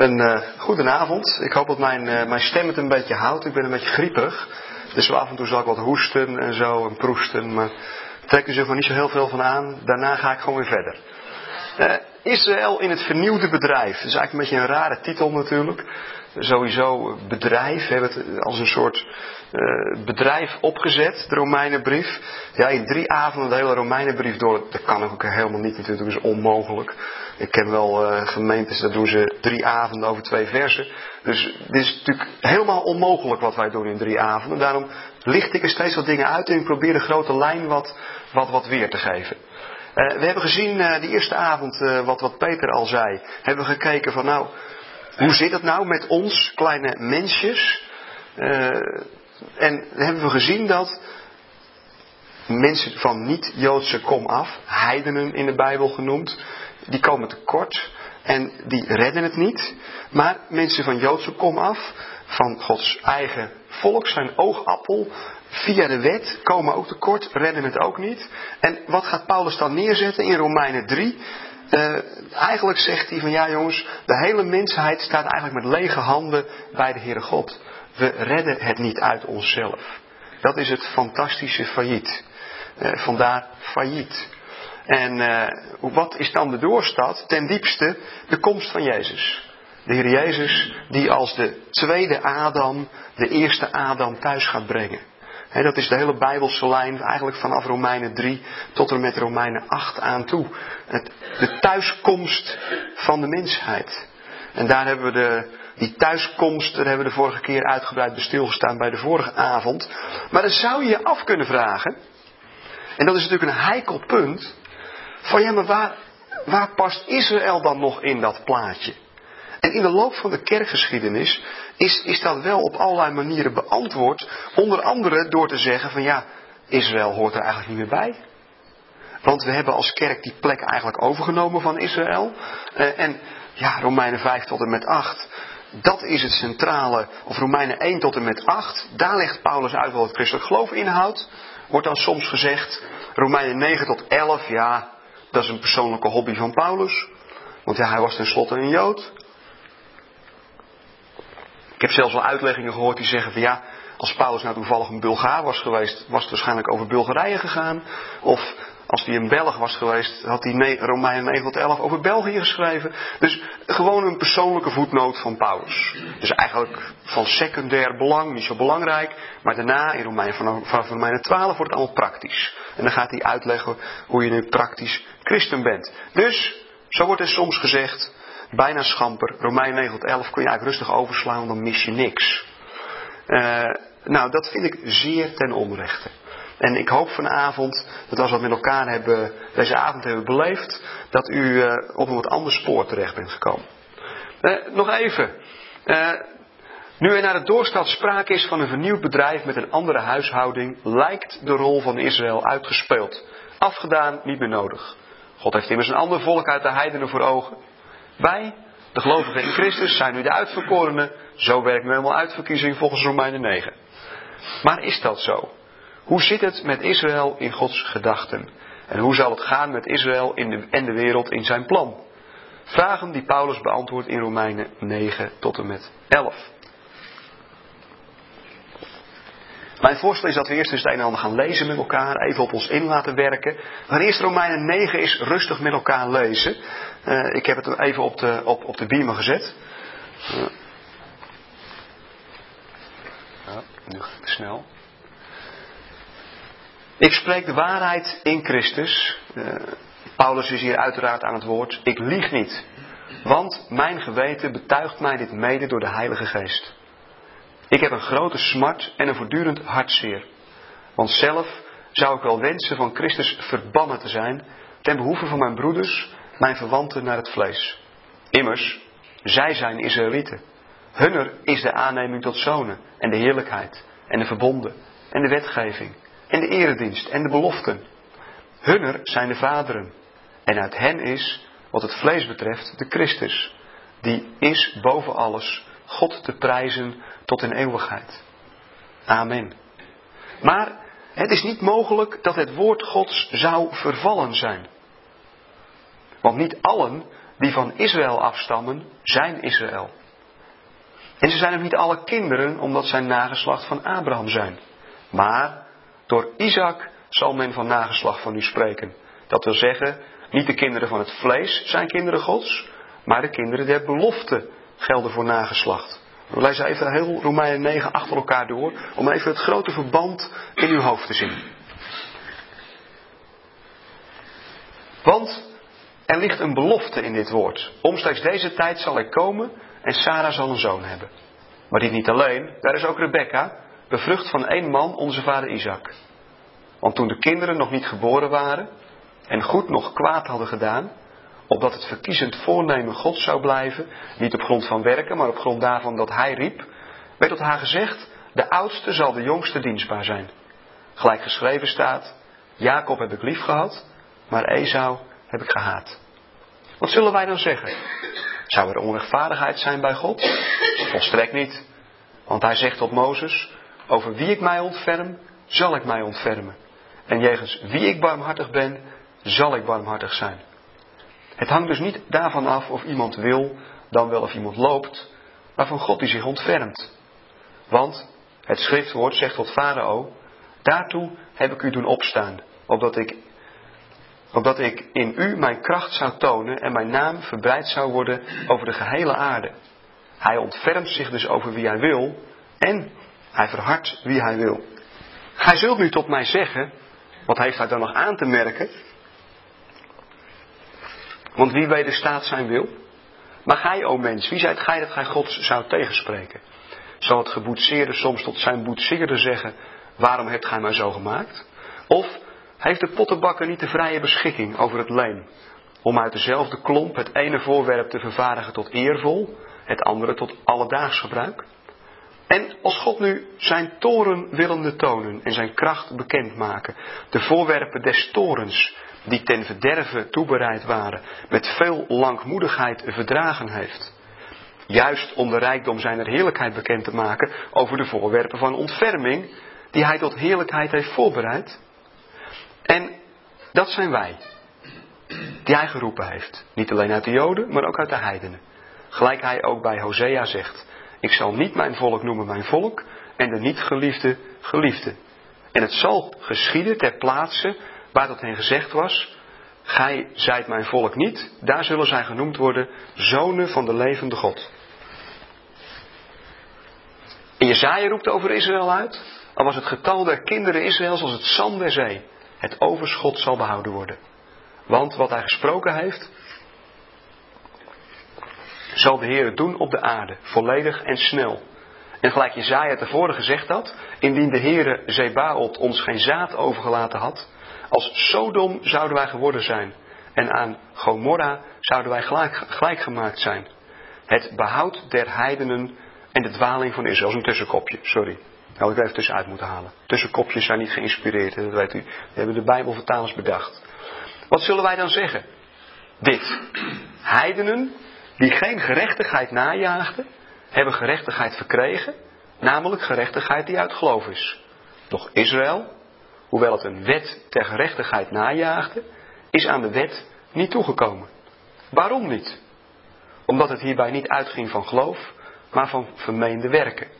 Een uh, goedenavond. Ik hoop dat mijn, uh, mijn stem het een beetje houdt. Ik ben een beetje grieperig. Dus zo af en toe zal ik wat hoesten en zo en proesten. Maar trek er gewoon niet zo heel veel van aan. Daarna ga ik gewoon weer verder. Uh, Israël in het vernieuwde bedrijf. Dat is eigenlijk een beetje een rare titel natuurlijk. Sowieso bedrijf. We hebben het als een soort uh, bedrijf opgezet, de Romeinenbrief. Ja, in drie avonden de hele Romeinenbrief door. Dat kan ook helemaal niet natuurlijk, dat is onmogelijk. Ik ken wel uh, gemeentes, dat doen ze drie avonden over twee versen. Dus dit is natuurlijk helemaal onmogelijk wat wij doen in drie avonden. Daarom licht ik er steeds wat dingen uit en ik probeer de grote lijn wat, wat, wat weer te geven. Uh, we hebben gezien die eerste avond, wat, wat Peter al zei, hebben we gekeken van nou, hoe zit het nou met ons, kleine mensjes? en hebben we gezien dat mensen van niet-Joodse kom af, heidenen in de Bijbel genoemd, die komen tekort en die redden het niet. Maar mensen van Joodse kom af, van Gods eigen volk, zijn oogappel, via de wet, komen ook tekort, redden het ook niet. En wat gaat Paulus dan neerzetten in Romeinen 3? Uh, eh, eigenlijk zegt hij van ja jongens, de hele mensheid staat eigenlijk met lege handen bij de Heere God. We redden het niet uit onszelf. Dat is het fantastische failliet. Uh, vandaar failliet. En uh, wat is dan de doorstad? Ten diepste de komst van Jezus. De Heer Jezus die als de tweede Adam de eerste Adam thuis gaat brengen. Dat is de hele Bijbelse lijn, eigenlijk vanaf Romeinen 3 tot en met Romeinen 8 aan toe. Het, de thuiskomst van de mensheid. En daar hebben we de, die thuiskomst, daar hebben we de vorige keer uitgebreid bij stilgestaan bij de vorige avond. Maar dan zou je je af kunnen vragen, en dat is natuurlijk een heikel punt, van ja, maar waar, waar past Israël dan nog in dat plaatje? En in de loop van de kerkgeschiedenis is, is dat wel op allerlei manieren beantwoord. Onder andere door te zeggen van ja, Israël hoort er eigenlijk niet meer bij. Want we hebben als kerk die plek eigenlijk overgenomen van Israël. Uh, en ja, Romeinen 5 tot en met 8. Dat is het centrale, of Romeinen 1 tot en met 8. Daar legt Paulus uit wat het christelijk geloof inhoudt. Wordt dan soms gezegd, Romeinen 9 tot 11, ja, dat is een persoonlijke hobby van Paulus. Want ja, hij was tenslotte een Jood. Ik heb zelfs wel uitleggingen gehoord die zeggen van ja, als Paulus nou toevallig een Bulgaar was geweest, was het waarschijnlijk over Bulgarije gegaan. Of als hij een Belg was geweest, had hij Romeinen 9 tot 11 over België geschreven. Dus gewoon een persoonlijke voetnoot van Paulus. Dus eigenlijk van secundair belang, niet zo belangrijk. Maar daarna, in Romeinen, vanaf Romeinen 12, wordt het allemaal praktisch. En dan gaat hij uitleggen hoe je nu praktisch christen bent. Dus, zo wordt er soms gezegd, bijna schamper, Romein 9 tot 11 kun je eigenlijk rustig overslaan, dan mis je niks. Uh, nou, dat vind ik zeer ten onrechte. En ik hoop vanavond dat als we het met elkaar hebben, deze avond hebben beleefd, dat u uh, op een wat ander spoor terecht bent gekomen. Uh, nog even. nu er naar de doorstad sprake is van een vernieuwd bedrijf met een andere huishouding, lijkt de rol van Israël uitgespeeld. Afgedaan, niet meer nodig. God heeft immers een ander volk uit de heidenen voor ogen. Wij, de gelovigen in Christus, zijn nu de uitverkorenen. Zo werkt nu helemaal uitverkiezing volgens Romeinen 9. Maar is dat zo? Hoe zit het met Israël in Gods gedachten? En hoe zal het gaan met Israël in de, en de wereld in zijn plan? Vragen die Paulus beantwoordt in Romeinen 9 tot en met 11. Mijn voorstel is dat we eerst eens het een en ander gaan lezen met elkaar, even op ons in laten werken. Maar eerst Romeinen 9 is rustig met elkaar lezen. Uh, ik heb het even op de, op, op de gezet. Ja, nu snel. Ik spreek de waarheid in Christus. Uh, Paulus is hier uiteraard aan het woord. Ik lieg niet. Want mijn geweten betuigt mij dit mede door de Heilige Geest. Ik heb een grote smart en een voortdurend hartzeer. Want zelf zou ik wel wensen van Christus verbannen te zijn, ten behoeve van mijn broeders, mijn verwanten naar het vlees. Immers, zij zijn Israëlieten. Hunner is de aanneming tot zonen en de heerlijkheid en de verbonden en de wetgeving en de eredienst en de beloften. Hunner zijn de vaderen en uit hen is, wat het vlees betreft, de Christus, die is boven alles God te prijzen tot in eeuwigheid. Amen. Maar het is niet mogelijk dat het woord Gods zou vervallen zijn. Want niet allen die van Israël afstammen, zijn Israël. En ze zijn ook niet alle kinderen, omdat zij nageslacht van Abraham zijn. Maar door Isaac zal men van nageslacht van u spreken. Dat wil zeggen, niet de kinderen van het vlees zijn kinderen Gods, maar de kinderen der belofte gelden voor nageslacht. We lezen even heel Romeinen 9 achter elkaar door, om even het grote verband in uw hoofd te zien. Want er ligt een belofte in dit woord. Omstreeks deze tijd zal ik komen en Sarah zal een zoon hebben. Maar dit niet alleen, daar is ook Rebecca, bevrucht van één man, onze vader Isaac. Want toen de kinderen nog niet geboren waren en goed nog kwaad hadden gedaan, opdat het verkiezend voornemen God zou blijven, niet op grond van werken, maar op grond daarvan dat hij riep, werd tot haar gezegd, de oudste zal de jongste dienstbaar zijn. Gelijk geschreven staat, Jacob heb ik lief gehad, maar Esau heb ik gehaat. Wat zullen wij dan zeggen? Zou er onrechtvaardigheid zijn bij God? Volstrekt niet. Want hij zegt tot Mozes, over wie ik mij ontferm, zal ik mij ontfermen. En jegens wie ik barmhartig ben, zal ik barmhartig zijn. Het hangt dus niet daarvan af of iemand wil, dan wel of iemand loopt, maar van God die zich ontfermt. Want het schriftwoord zegt tot Farao, daartoe heb ik u doen opstaan, opdat ik, opdat ik in u mijn kracht zou tonen en mijn naam verbreid zou worden over de gehele aarde. Hij ontfermt zich dus over wie hij wil en hij verhardt wie hij wil. Gij zult nu tot mij zeggen, wat heeft hij dan nog aan te merken? Want wie wederstaat zijn wil? Maar gij, o mens, wie zijt gij dat gij God zou tegenspreken? Zal het geboetseerde soms tot zijn boetseerde zeggen, waarom hebt gij mij zo gemaakt? Of heeft de pottenbakker niet de vrije beschikking over het leem, om uit dezelfde klomp het ene voorwerp te vervaardigen tot eervol, het andere tot alledaags gebruik? En als God nu zijn toren willende tonen en zijn kracht bekendmaken, de voorwerpen des torens die ten verderven toebereid waren, met veel langmoedigheid verdragen heeft. Juist om de rijkdom zijner heerlijkheid bekend te maken over de voorwerpen van ontferming, die hij tot heerlijkheid heeft voorbereid. En dat zijn wij, die hij geroepen heeft. Niet alleen uit de Joden, maar ook uit de heidenen. Gelijk hij ook bij Hosea zegt, ik zal niet mijn volk noemen mijn volk en de niet geliefde geliefde. En het zal geschieden ter plaatse waar dat hen gezegd was, gij zijt mijn volk niet, daar zullen zij genoemd worden zonen van de levende God. En Jezaja roept over Israël uit, al was het getal der kinderen Israëls als het zand der zee. Het overschot zal behouden worden. Want wat hij gesproken heeft, zal de Heer doen op de aarde, volledig en snel. En gelijk Jezaja tevoren gezegd had, indien de Heere Zebaot ons geen zaad overgelaten had, als Sodom zouden wij geworden zijn. En aan Gomorra zouden wij gelijk, gemaakt zijn. Het behoud der heidenen en de dwaling van Israël. Dat is een tussenkopje, sorry. Dat had ik even tussenuit moeten halen. Tussenkopjes zijn niet geïnspireerd, dat weet u. We hebben de Bijbelvertalers bedacht. Wat zullen wij dan zeggen? Dit. Heidenen die geen gerechtigheid najaagden, hebben gerechtigheid verkregen, namelijk gerechtigheid die uit geloof is. Doch Israël, hoewel het een wet ter gerechtigheid najaagde, is aan de wet niet toegekomen. Waarom niet? Omdat het hierbij niet uitging van geloof, maar van vermeende werken.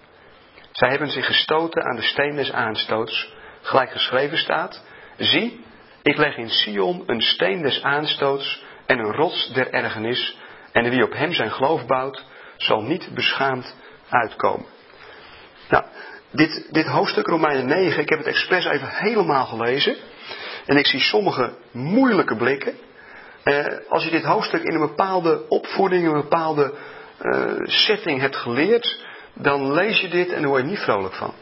Zij hebben zich gestoten aan de steen des aanstoots, gelijk geschreven staat, zie, ik leg in Sion een steen des aanstoots en een rots der ergernis, en wie op hem zijn geloof bouwt, zal niet beschaamd uitkomen. Nou, dit, dit hoofdstuk Romeinen 9, ik heb het expres even helemaal gelezen. En ik zie sommige moeilijke blikken. Eh, als je dit hoofdstuk in een bepaalde opvoeding, een bepaalde uh, setting hebt geleerd, dan lees je dit en daar word je niet vrolijk van.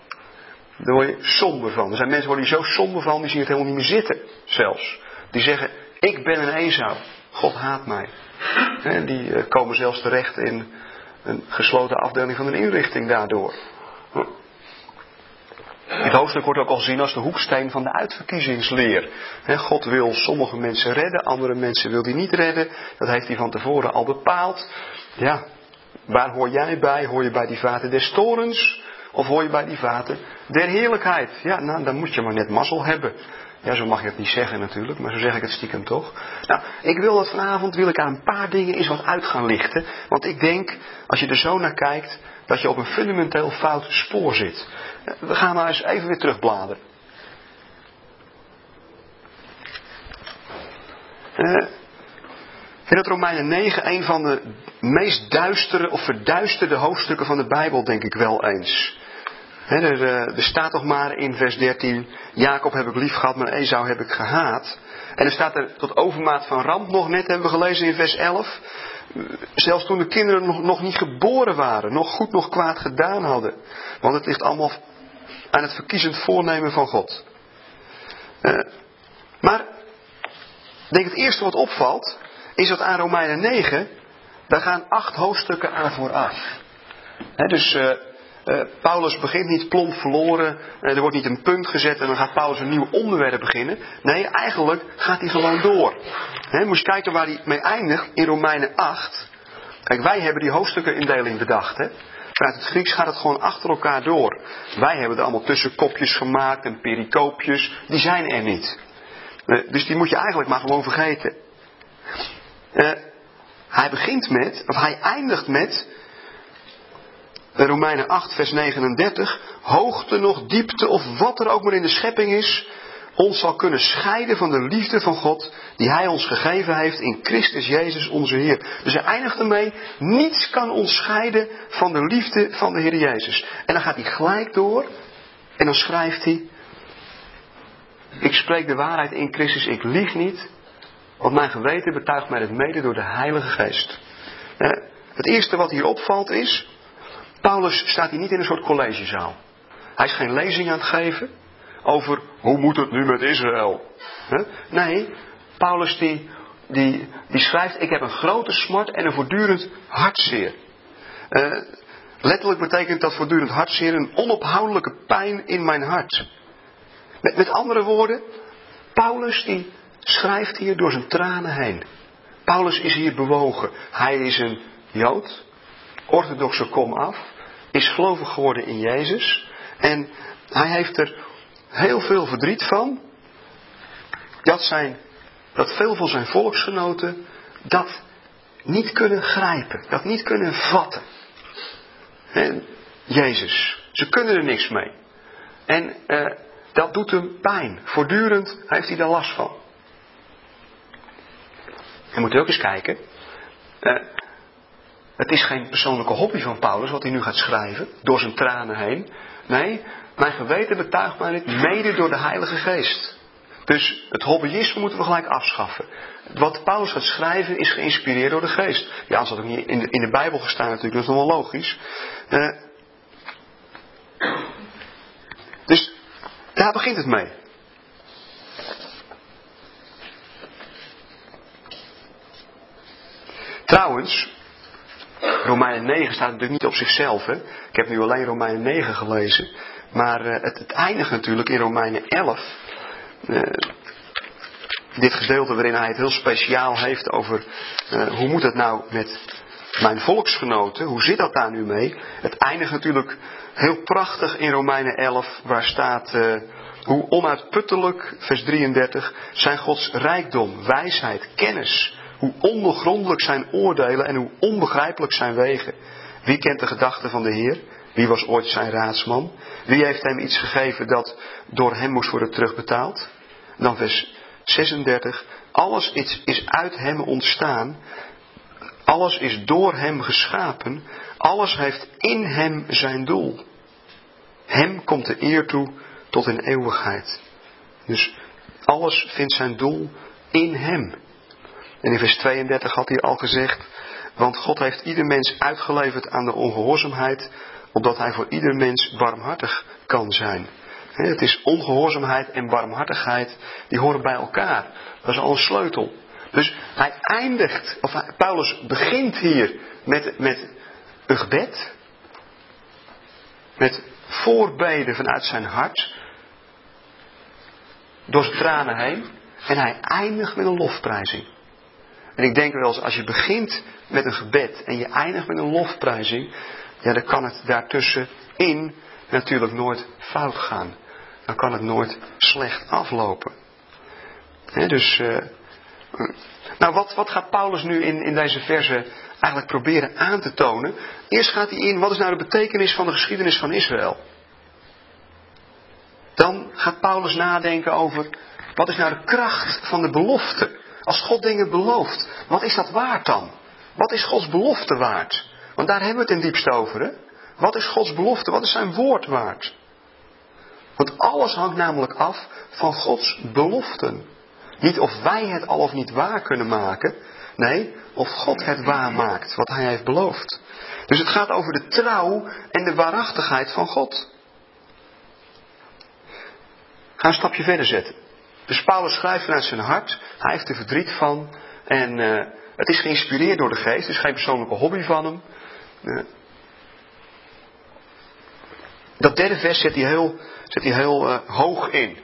Daar word je somber van. Er zijn mensen waar die zo somber van, die zien het helemaal niet meer zitten, zelfs. Die zeggen, ik ben een Esau, God haat mij. En die uh, komen zelfs terecht in een gesloten afdeling van een inrichting daardoor. Dit hoofdstuk wordt ook al gezien als de hoeksteen van de uitverkiezingsleer. God wil sommige mensen redden, andere mensen wil hij niet redden. Dat heeft hij van tevoren al bepaald. Ja, waar hoor jij bij? Hoor je bij die vader des torens? of hoor je bij die vaten der heerlijkheid. Ja, nou, dan moet je maar net mazzel hebben. Ja, zo mag je het niet zeggen natuurlijk, maar zo zeg ik het stiekem toch. Nou, ik wil dat vanavond, wil ik aan een paar dingen eens wat uit gaan lichten. Want ik denk, als je er zo naar kijkt, dat je op een fundamenteel fout spoor zit. We gaan maar eens even weer terugbladeren. Uh, ik dat Romeinen 9 een van de meest duistere of verduisterde hoofdstukken van de Bijbel, denk ik wel eens. er, eh, er, staat toch maar in vers 13, Jacob heb ik lief gehad, maar Esau heb ik gehaat. En er staat er tot overmaat van ramp nog net, hebben we gelezen in vers 11. Zelfs toen de kinderen nog, nog niet geboren waren, nog goed nog kwaad gedaan hadden. Want het ligt allemaal aan het verkiezend voornemen van God. Uh, maar, ik denk het eerste wat opvalt, is dat aan Romeinen 9, daar gaan acht hoofdstukken aan vooraf. Dus uh, uh, Paulus begint niet plomp verloren, uh, er wordt niet een punt gezet en dan gaat Paulus een nieuw onderwerp beginnen. Nee, eigenlijk gaat hij gewoon door. He, moet je kijken waar hij mee eindigt in Romeinen 8. Kijk, wij hebben die hoofdstukken bedacht. Hè? Vanuit het Grieks gaat het gewoon achter elkaar door. Wij hebben er allemaal tussenkopjes gemaakt en pericoopjes. Die zijn er niet. dus die moet je eigenlijk maar gewoon vergeten. Uh, hij begint met, of hij eindigt met, Romeinen 8, vers 39, hoogte nog, diepte of wat er ook maar in de schepping is, ons zal kunnen scheiden van de liefde van God die Hij ons gegeven heeft in Christus Jezus onze Heer. Dus hij eindigt ermee, niets kan ons scheiden van de liefde van de Heer Jezus. En dan gaat hij gelijk door en dan schrijft hij, ik spreek de waarheid in Christus, ik lieg niet, want mijn geweten betuigt mij het mede door de Heilige Geest. Het eerste wat hier opvalt is, Paulus staat hier niet in een soort collegezaal. Hij is geen lezing aan het geven over hoe moet het nu met Israël. Nee, Paulus die, die, schrijft, ik heb een grote smart en een voortdurend hartzeer. Uh, letterlijk betekent dat voortdurend hartzeer een onophoudelijke pijn in mijn hart. Met, met andere woorden, Paulus die schrijft hier door zijn tranen heen. Paulus is hier bewogen. Hij is een Jood, orthodoxe kom af, is gelovig geworden in Jezus. En hij heeft er heel veel verdriet van. Dat, zijn, dat veel van zijn volksgenoten dat niet kunnen grijpen, dat niet kunnen vatten. En Jezus, ze kunnen er niks mee. En eh, dat doet hem pijn. Voortdurend heeft hij daar last van. En moet u ook eens kijken. Uh, het is geen persoonlijke hobby van Paulus wat hij nu gaat schrijven, door zijn tranen heen. Nee, mijn geweten betuigt mij dit mede door de Heilige Geest. Dus het hobbyisme moeten we gelijk afschaffen. Wat Paulus gaat schrijven is geïnspireerd door de Geest. Ja, anders had ook niet in de, in de Bijbel gestaan natuurlijk, dat is wel logisch. Uh, dus daar begint het mee. Trouwens, Romeinen 9 staat natuurlijk niet op zichzelf. Hè? Ik heb nu alleen Romeinen 9 gelezen. Maar uh, het, het, eindigt natuurlijk in Romeinen 11. Uh, eh, dit gedeelte waarin hij het heel speciaal heeft over uh, hoe moet het nou met mijn volksgenoten, hoe zit dat daar nu mee? Het eindigt natuurlijk heel prachtig in Romeinen 11, waar staat hoe onuitputtelijk, vers 33, zijn Gods rijkdom, wijsheid, kennis hoe ondoorgrondelijk zijn oordelen en hoe onbegrijpelijk zijn wegen. Wie kent de gedachten van de Heer? Wie was ooit zijn raadsman? Wie heeft hem iets gegeven dat door hem moest worden terugbetaald? Dan vers 36. Alles is uit hem ontstaan. Alles is door hem geschapen. Alles heeft in hem zijn doel. Hem komt de eer toe tot in eeuwigheid. Dus alles vindt zijn doel in hem. En in vers 32 had hij al gezegd, want God heeft ieder mens uitgeleverd aan de ongehoorzaamheid, opdat hij voor ieder mens barmhartig kan zijn. Het is ongehoorzaamheid en barmhartigheid, die horen bij elkaar. Dat is al een sleutel. Dus hij eindigt, of Paulus begint hier met, met een gebed, met voorbeden vanuit zijn hart, door zijn tranen heen, en hij eindigt met een lofprijzing. En ik denk wel eens, als je begint met een gebed en je eindigt met een lofprijzing, ja, dan kan het daartussenin natuurlijk nooit fout gaan. Dan kan het nooit slecht aflopen. dus, uh, nou wat, wat gaat Paulus nu in, in deze verse eigenlijk proberen aan te tonen? Eerst gaat hij in, wat is nou de betekenis van de geschiedenis van Israël? Dan gaat Paulus nadenken over, wat is nou de kracht van de belofte? Als God dingen belooft, wat is dat waard dan? Wat is Gods belofte waard? Want daar hebben we het in diepste over, hè? Wat is Gods belofte? Wat is zijn woord waard? Want alles hangt namelijk af van Gods beloften. Niet of wij het al of niet waar kunnen maken. Nee, of God het waar maakt wat hij heeft beloofd. Dus het gaat over de trouw en de waarachtigheid van God. Ga een stapje verder zetten. Dus Paulus schrijft vanuit zijn hart. Hij heeft er verdriet van. En uh, het is geïnspireerd door de geest. Het is geen persoonlijke hobby van hem. Uh, dat derde vers zet hij heel, zet hij heel uh, hoog in.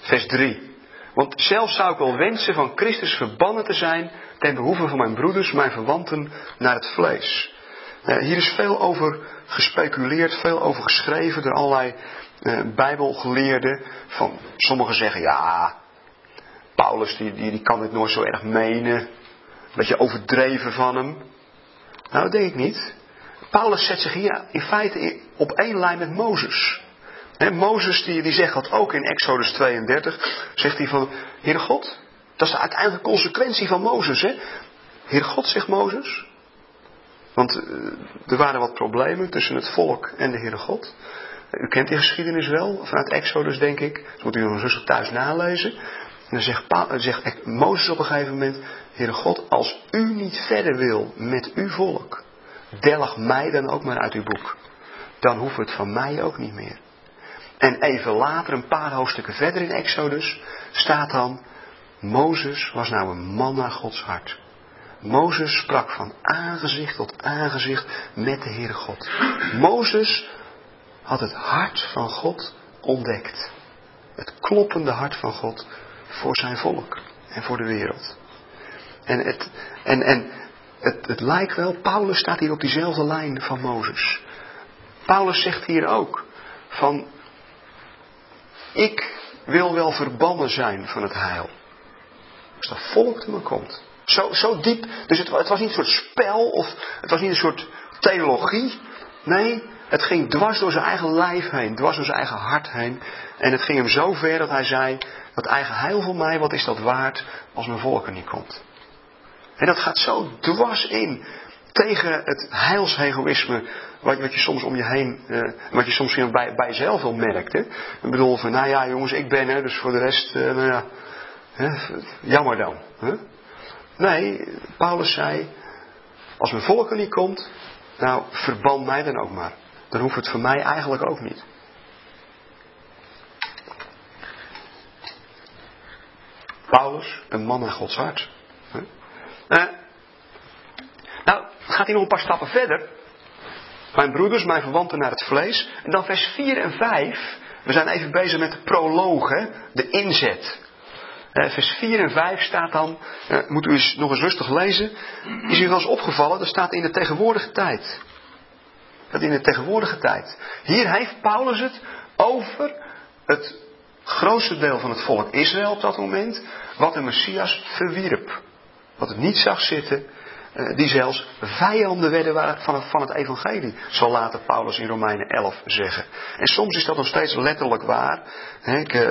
Vers 3. Want zelf zou ik wel wensen van Christus verbannen te zijn ten behoeve van mijn broeders, mijn verwanten, naar het vlees. Hier is veel over gespeculeerd, veel over geschreven door allerlei uh, bijbelgeleerden. Van, sommigen zeggen ja, Paulus die, die, die kan dit nooit zo erg menen. Een beetje overdreven van hem. Nou, dat denk ik niet. Paulus zet zich hier in feite op één lijn met Mozes. He, Mozes die, die zegt dat ook in Exodus 32. Zegt hij van, Heere God, dat is de uiteindelijke consequentie van Mozes. Hè? Heere God, zegt Mozes. Want uh, er waren wat problemen tussen het volk en de Heere God. U kent die geschiedenis wel, vanuit Exodus denk ik. Dat moet u nog rustig thuis nalezen. En dan zegt, zegt Mozes op een gegeven moment, Heere God, als u niet verder wil met uw volk, delg mij dan ook maar uit uw boek. Dan hoeft het van mij ook niet meer. En even later, een paar hoofdstukken verder in Exodus, staat dan, Mozes was nou een man naar Gods hart. Mozes sprak van aangezicht tot aangezicht met de Heere God. Mozes had het hart van God ontdekt. Het kloppende hart van God voor zijn volk en voor de wereld. En het, en, en het, het lijkt wel, Paulus staat hier op diezelfde lijn van Mozes. Paulus zegt hier ook van, ik wil wel verbannen zijn van het heil. Als dat volk te me komt. Zo, zo diep, dus het, het was niet een soort spel of het was niet een soort theologie. Nee, het ging dwars door zijn eigen lijf heen, dwars door zijn eigen hart heen. En het ging hem zo ver dat hij zei, dat eigen heil voor mij, wat is dat waard als mijn volk er niet komt. En dat gaat zo dwars in tegen het heilsegoïsme wat, wat je soms om je heen, uh, wat je soms bij, bij jezelf wel merkt. Hè? Ik bedoel van, nou ja jongens, ik ben er, dus voor de rest, uh, nou ja, hè, jammer dan. Hè? Nee, Paulus zei, als mijn volk er niet komt, nou verban mij dan ook maar. Dan hoeft het voor mij eigenlijk ook niet. Paulus, een man naar Gods hart. Uh, nou, gaat hij nog een paar stappen verder. Mijn broeders, mijn verwanten naar het vlees. En dan vers 4 en 5. We zijn even bezig met de proloog, de inzet. Uh, vers 4 en 5 staat dan, uh, moet u eens nog eens rustig lezen. Is u wel eens opgevallen, dat staat in de tegenwoordige tijd. Dat in de tegenwoordige tijd. Hier heeft Paulus het over het grootste deel van het volk Israël op dat moment, wat de Messias verwierp. Wat het niet zag zitten, eh, die zelfs vijanden werden van het, van het evangelie, zal later Paulus in Romeinen 11 zeggen. En soms is dat nog steeds letterlijk waar. Ik uh,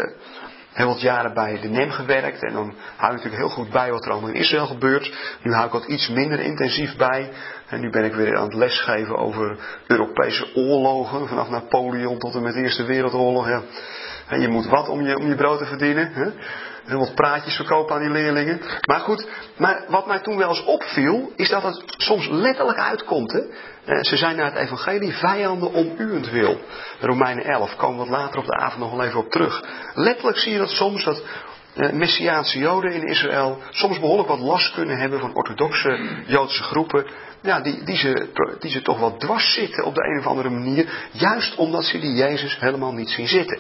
heel wat jaren bij de NEM gewerkt en dan hou ik natuurlijk heel goed bij wat er allemaal in Israël gebeurt. Nu hou ik wat iets minder intensief bij. En nu ben ik weer aan het lesgeven over Europese oorlogen, vanaf Napoleon tot en met de Eerste Wereldoorlog. En je moet wat om je, om je brood te verdienen. Hè? En wat praatjes verkopen aan die leerlingen. Maar goed, maar wat mij toen wel eens opviel, is dat het soms letterlijk uitkomt. Hè? Eh, ze zijn naar het evangelie vijanden om uwentwil. Romeinen 11, komen we wat later op de avond nog wel even op terug. Letterlijk zie je dat soms dat eh, Messiaanse Joden in Israël soms behoorlijk wat last kunnen hebben van orthodoxe Joodse groepen. Ja, die, die, ze, die ze toch wel dwars zitten op de een of andere manier. Juist omdat ze die Jezus helemaal niet zien zitten.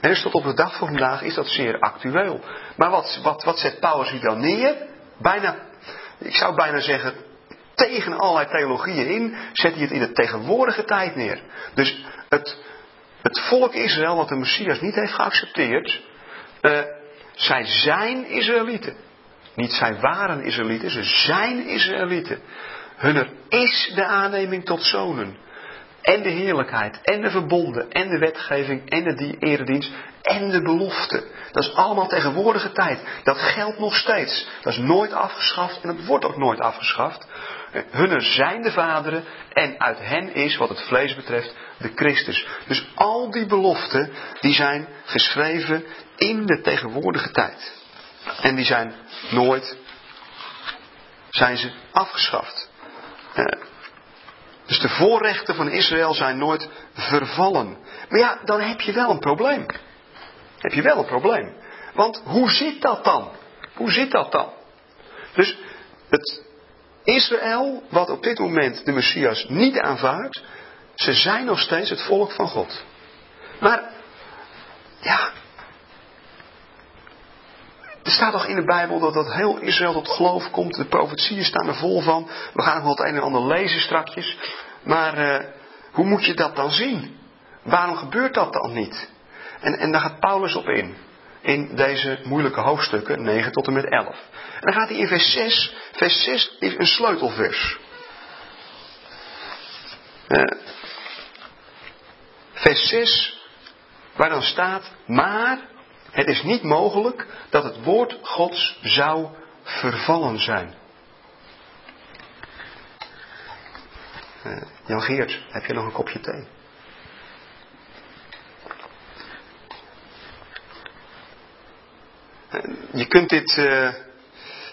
En dus tot op de dag van vandaag is dat zeer actueel. Maar wat, wat, wat zet Paulus hier dan neer? Bijna, ik zou bijna zeggen, tegen allerlei theologieën in, zet hij het in de tegenwoordige tijd neer. Dus het, het volk Israël, wat de Messias niet heeft geaccepteerd, uh, zij zijn Israëlieten. Niet zij waren Israëlieten, ze zijn Israëlieten. Hunner is de aanneming tot zonen. En de heerlijkheid, en de verbonden, en de wetgeving, en de eredienst, en de belofte. Dat is allemaal tegenwoordige tijd. Dat geldt nog steeds. Dat is nooit afgeschaft en het wordt ook nooit afgeschaft. Hunner zijn de vaderen en uit hen is, wat het vlees betreft, de Christus. Dus al die beloften, die zijn geschreven in de tegenwoordige tijd. En die zijn nooit, zijn ze afgeschaft. Dus de voorrechten van Israël zijn nooit vervallen. Maar ja, dan heb je wel een probleem. Heb je wel een probleem. Want hoe zit dat dan? Hoe zit dat dan? Dus het Israël, wat op dit moment de Messias niet aanvaardt, ze zijn nog steeds het volk van God. Maar, ja. Er staat toch in de Bijbel dat, dat heel Israël tot geloof komt. De profetieën staan er vol van. We gaan nog wel het een en ander lezen strakjes. Maar uh, hoe moet je dat dan zien? Waarom gebeurt dat dan niet? En, en daar gaat Paulus op in. In deze moeilijke hoofdstukken, 9 tot en met 11. En dan gaat hij in vers 6. Vers 6 is een sleutelvers. Uh, vers 6, waar dan staat, maar het is niet mogelijk dat het woord Gods zou vervallen zijn. Uh, Jan Geert, heb je nog een kopje thee? Uh, je kunt dit, uh,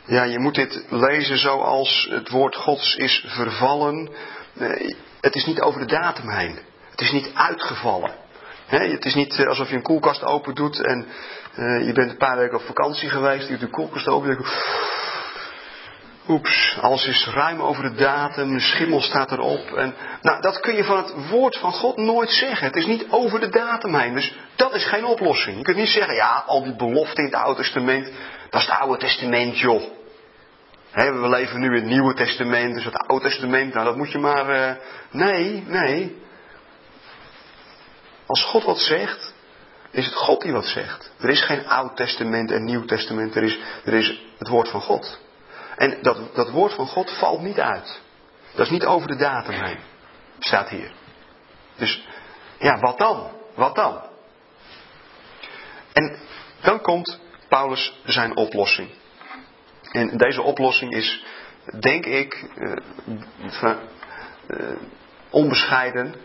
ja, je moet dit lezen zoals het woord Gods is vervallen. het is niet over de datum heen. Het is niet uitgevallen. Het is niet eh, alsof je een koelkast open doet en uh, je bent een paar weken op vakantie geweest. Je doet de koelkast open en oeps, alles is ruim over de datum, de schimmel staat erop. En, nou, dat kun je van het woord van God nooit zeggen. Het is niet over de datum heen, dus dat is geen oplossing. Je kunt niet zeggen, ja, al die beloften in het Oude Testament, dat is het Oude Testament, joh. we leven nu in het Nieuwe Testament, dus het Oude Testament, nou dat moet je maar. Uh, nee, nee. Als God wat zegt, is het God die wat zegt. Er is geen Oud Testament en Nieuw Testament, er is, er is het woord van God. En dat, dat woord van God valt niet uit. Dat is niet over de datum heen. Staat hier. Dus, ja, wat dan? Wat dan? En dan komt Paulus zijn oplossing. En deze oplossing is, denk ik, uh, uh, onbescheiden,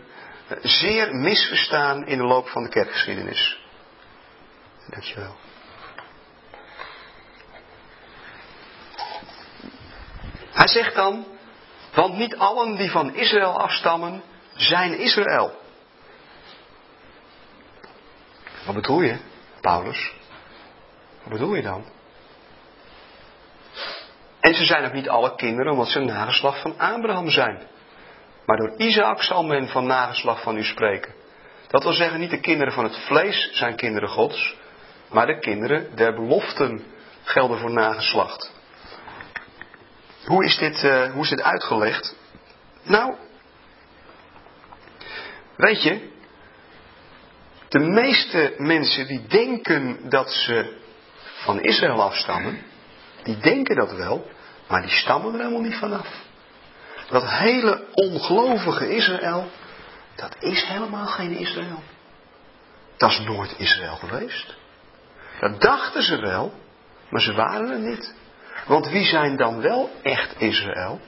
zeer misverstaan in de loop van de kerkgeschiedenis. Dankjewel. Hij zegt dan, want niet allen die van Israël afstammen, zijn Israël. Wat bedoel je, Paulus? Wat bedoel je dan? En ze zijn ook niet alle kinderen, omdat ze een nageslag van Abraham zijn. Maar door Isaac zal men van nageslag van u spreken. Dat wil zeggen, niet de kinderen van het vlees zijn kinderen Gods, maar de kinderen der beloften gelden voor nageslacht. Hoe is dit, uh, hoe is dit uitgelegd? Nou, weet je, de meeste mensen die denken dat ze van Israël afstammen, die denken dat wel, maar die stammen er helemaal niet vanaf. Dat hele ongelovige Israël, dat is helemaal geen Israël. Dat is nooit Israël geweest. Dat dachten ze wel, maar ze waren er niet. Want wie zijn dan wel echt Israël?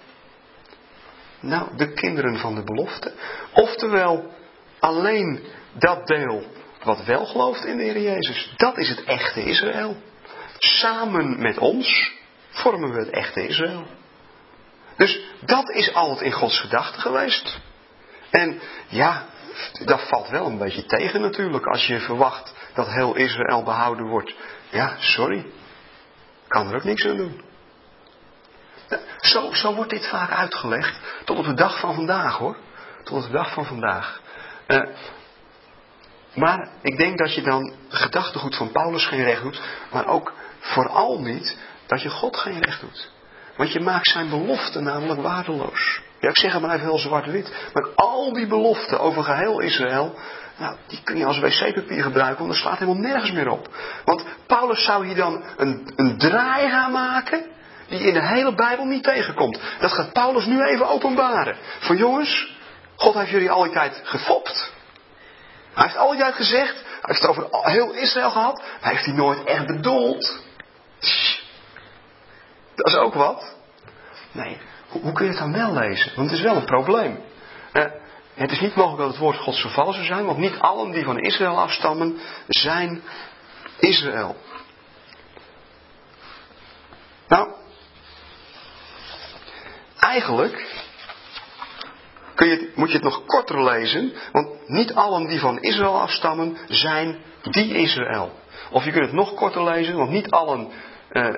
Nou, de kinderen van de belofte. Oftewel, alleen dat deel wat wel gelooft in de Heer Jezus. Dat is het echte Israël. Samen met ons vormen we het echte Israël. Dus dat is altijd in Gods gedachten geweest. En ja, dat valt wel een beetje tegen natuurlijk als je verwacht dat heel Israël behouden wordt. Ja, sorry. Kan er ook niks aan doen. Zo, zo wordt dit vaak uitgelegd. Tot op de dag van vandaag hoor. Tot op de dag van vandaag. Uh, maar ik denk dat je dan gedachtegoed van Paulus geen recht doet. Maar ook vooral niet dat je God geen recht doet. Want je maakt zijn belofte namelijk waardeloos. Ja, ik zeg het maar even heel zwart-wit. Maar al die beloften over geheel Israël, nou, die kun je als wc-papier gebruiken, want dat slaat helemaal nergens meer op. Want Paulus zou hier dan een, een draai gaan maken, die in de hele Bijbel niet tegenkomt. Dat gaat Paulus nu even openbaren. Van jongens, God heeft jullie al die tijd gefopt. Hij heeft al die tijd gezegd, hij heeft het over heel Israël gehad, hij heeft die nooit echt bedoeld. Dat is ook wat. Nee, hoe, kun je het dan wel lezen? Want het is wel een probleem. Eh, het is niet mogelijk dat het woord Gods vervallen zou zijn, want niet allen die van Israël afstammen zijn Israël. Nou, eigenlijk kun je, moet je het nog korter lezen, want niet allen die van Israël afstammen zijn die Israël. Of je kunt het nog korter lezen, want niet allen uh,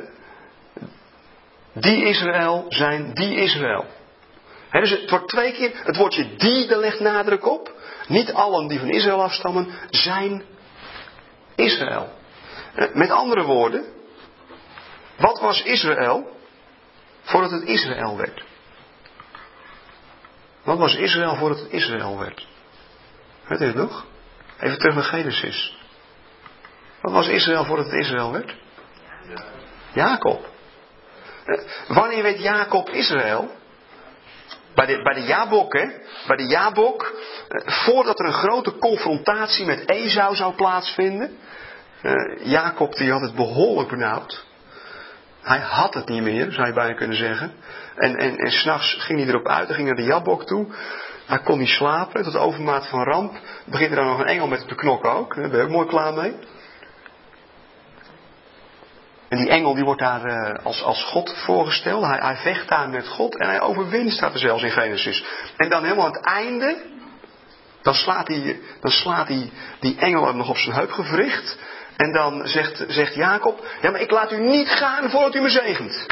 die Israël zijn die Israël. dus het wordt twee keer, het woordje die, daar legt nadruk op. Niet allen die van Israël afstammen zijn Israël. Eh, met andere woorden, wat was Israël voordat het Israël werd? Wat was Israël voordat het Israël werd? Weet je het nog? Even terug naar Genesis. Wat was Israël voordat het Israël werd? Jacob. Eh, wanneer werd Jacob Israël? Bij de, bij de Jabok, hè? Bij de Jabok, eh, voordat er een grote confrontatie met Esau zou plaatsvinden. Uh, Jacob die had het behoorlijk benauwd. Hij had het niet meer, zou je bijna kunnen zeggen. En, en, en s'nachts ging hij erop uit, hij ging naar de Jabok toe. Hij kon niet slapen, tot overmaat van ramp. Begint er dan nog een engel met te knokken ook. Daar ben je ook mooi klaar mee. En die engel die wordt daar uh, als, als God voorgesteld. Hij, hij vecht daar met God en hij overwint, staat er zelfs in Genesis. En dan helemaal aan het einde, dan slaat, hij, dan slaat hij die engel hem nog op zijn heup gewricht. En dan zegt, zegt Jacob, ja maar ik laat u niet gaan voordat u me zegent.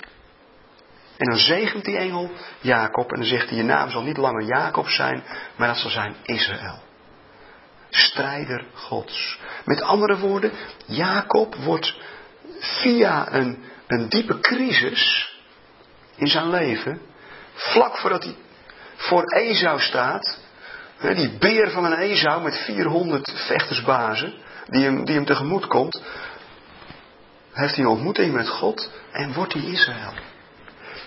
En dan zegent die engel Jacob en dan zegt hij, je naam zal niet langer Jacob zijn, maar dat zal zijn Israël. Strijder Gods. Met andere woorden, Jacob wordt via een, een diepe crisis in zijn leven, vlak voordat hij voor Esau staat, die beer van een Esau met 400 vechtersbazen, die hem, die hem tegemoet komt, heeft hij een ontmoeting met God en wordt hij Israël.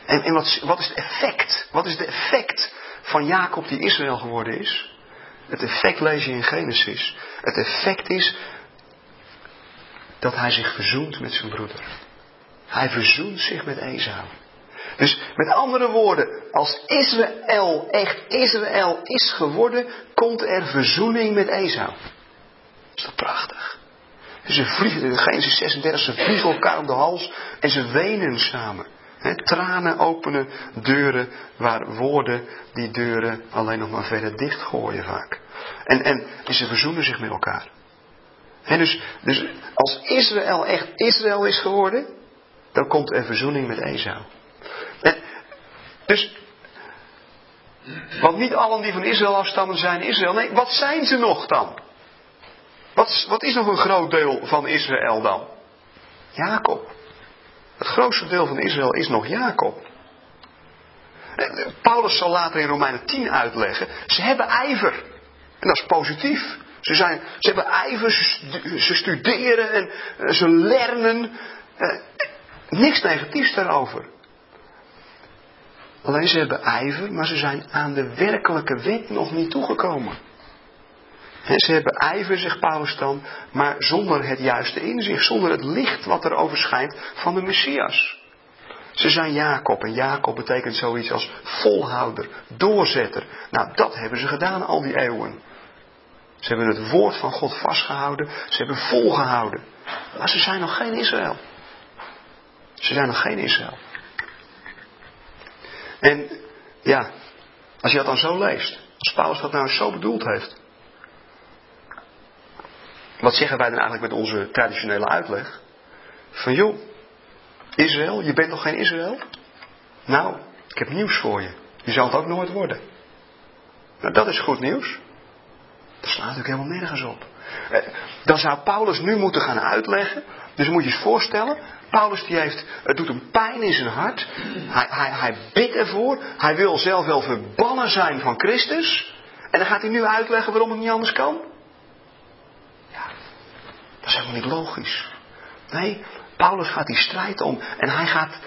En, en wat, wat is het effect? Wat is het effect van Jacob die Israël geworden is? Het effect lees je in Genesis. Het effect is dat hij zich verzoent met zijn broeder. Hij verzoent zich met Esau. Dus met andere woorden, als Israël echt Israël is geworden, komt er verzoening met Esau. Is dat prachtig? Ze vliegen, Genesis 36, ze vliegen elkaar om de hals en ze wenen samen. tranen openen deuren waar woorden die deuren alleen nog maar verder dichtgooien vaak. En, en ze verzoenen zich met elkaar dus, dus als Israël echt Israël is geworden, dan komt er verzoening met Esau. Dus, want niet allen die van Israël afstammen zijn Israël. Nee, wat zijn ze nog dan? Wat, wat is nog een groot deel van Israël dan? Jacob. Het grootste deel van Israël is nog Jacob. Paulus zal later in Romeinen 10 uitleggen. Ze hebben ijver. En dat is positief. Ze, zijn, ze hebben ijver, ze studeren en eh, ze leren. Eh, niks negatiefs daarover. Alleen ze hebben ijver, maar ze zijn aan de werkelijke wet nog niet toegekomen. En ze hebben ijver, zegt Paulus dan, maar zonder het juiste inzicht, zonder het licht wat er overschijnt van de Messias. Ze zijn Jacob en Jacob betekent zoiets als volhouder, doorzetter. Nou, dat hebben ze gedaan al die eeuwen. Ze hebben het woord van God vastgehouden. Ze hebben volgehouden. Maar ze zijn nog geen Israël. Ze zijn nog geen Israël. En ja, als je dat dan zo leest, als Paulus dat nou zo bedoeld heeft. Wat zeggen wij dan eigenlijk met onze traditionele uitleg? Van joh, Israël, je bent nog geen Israël? Nou, ik heb nieuws voor je. Je zal het ook nooit worden. Nou, dat is goed nieuws. Dat slaat natuurlijk helemaal nergens op. Eh, dan zou Paulus nu moeten gaan uitleggen. Dus moet je eens voorstellen, Paulus die heeft, het doet hem pijn in zijn hart. Hij, hij, hij bidt ervoor. Hij wil zelf wel verbannen zijn van Christus. En dan gaat hij nu uitleggen waarom het niet anders kan. Ja, dat is helemaal niet logisch. Nee, Paulus gaat die strijd om en hij gaat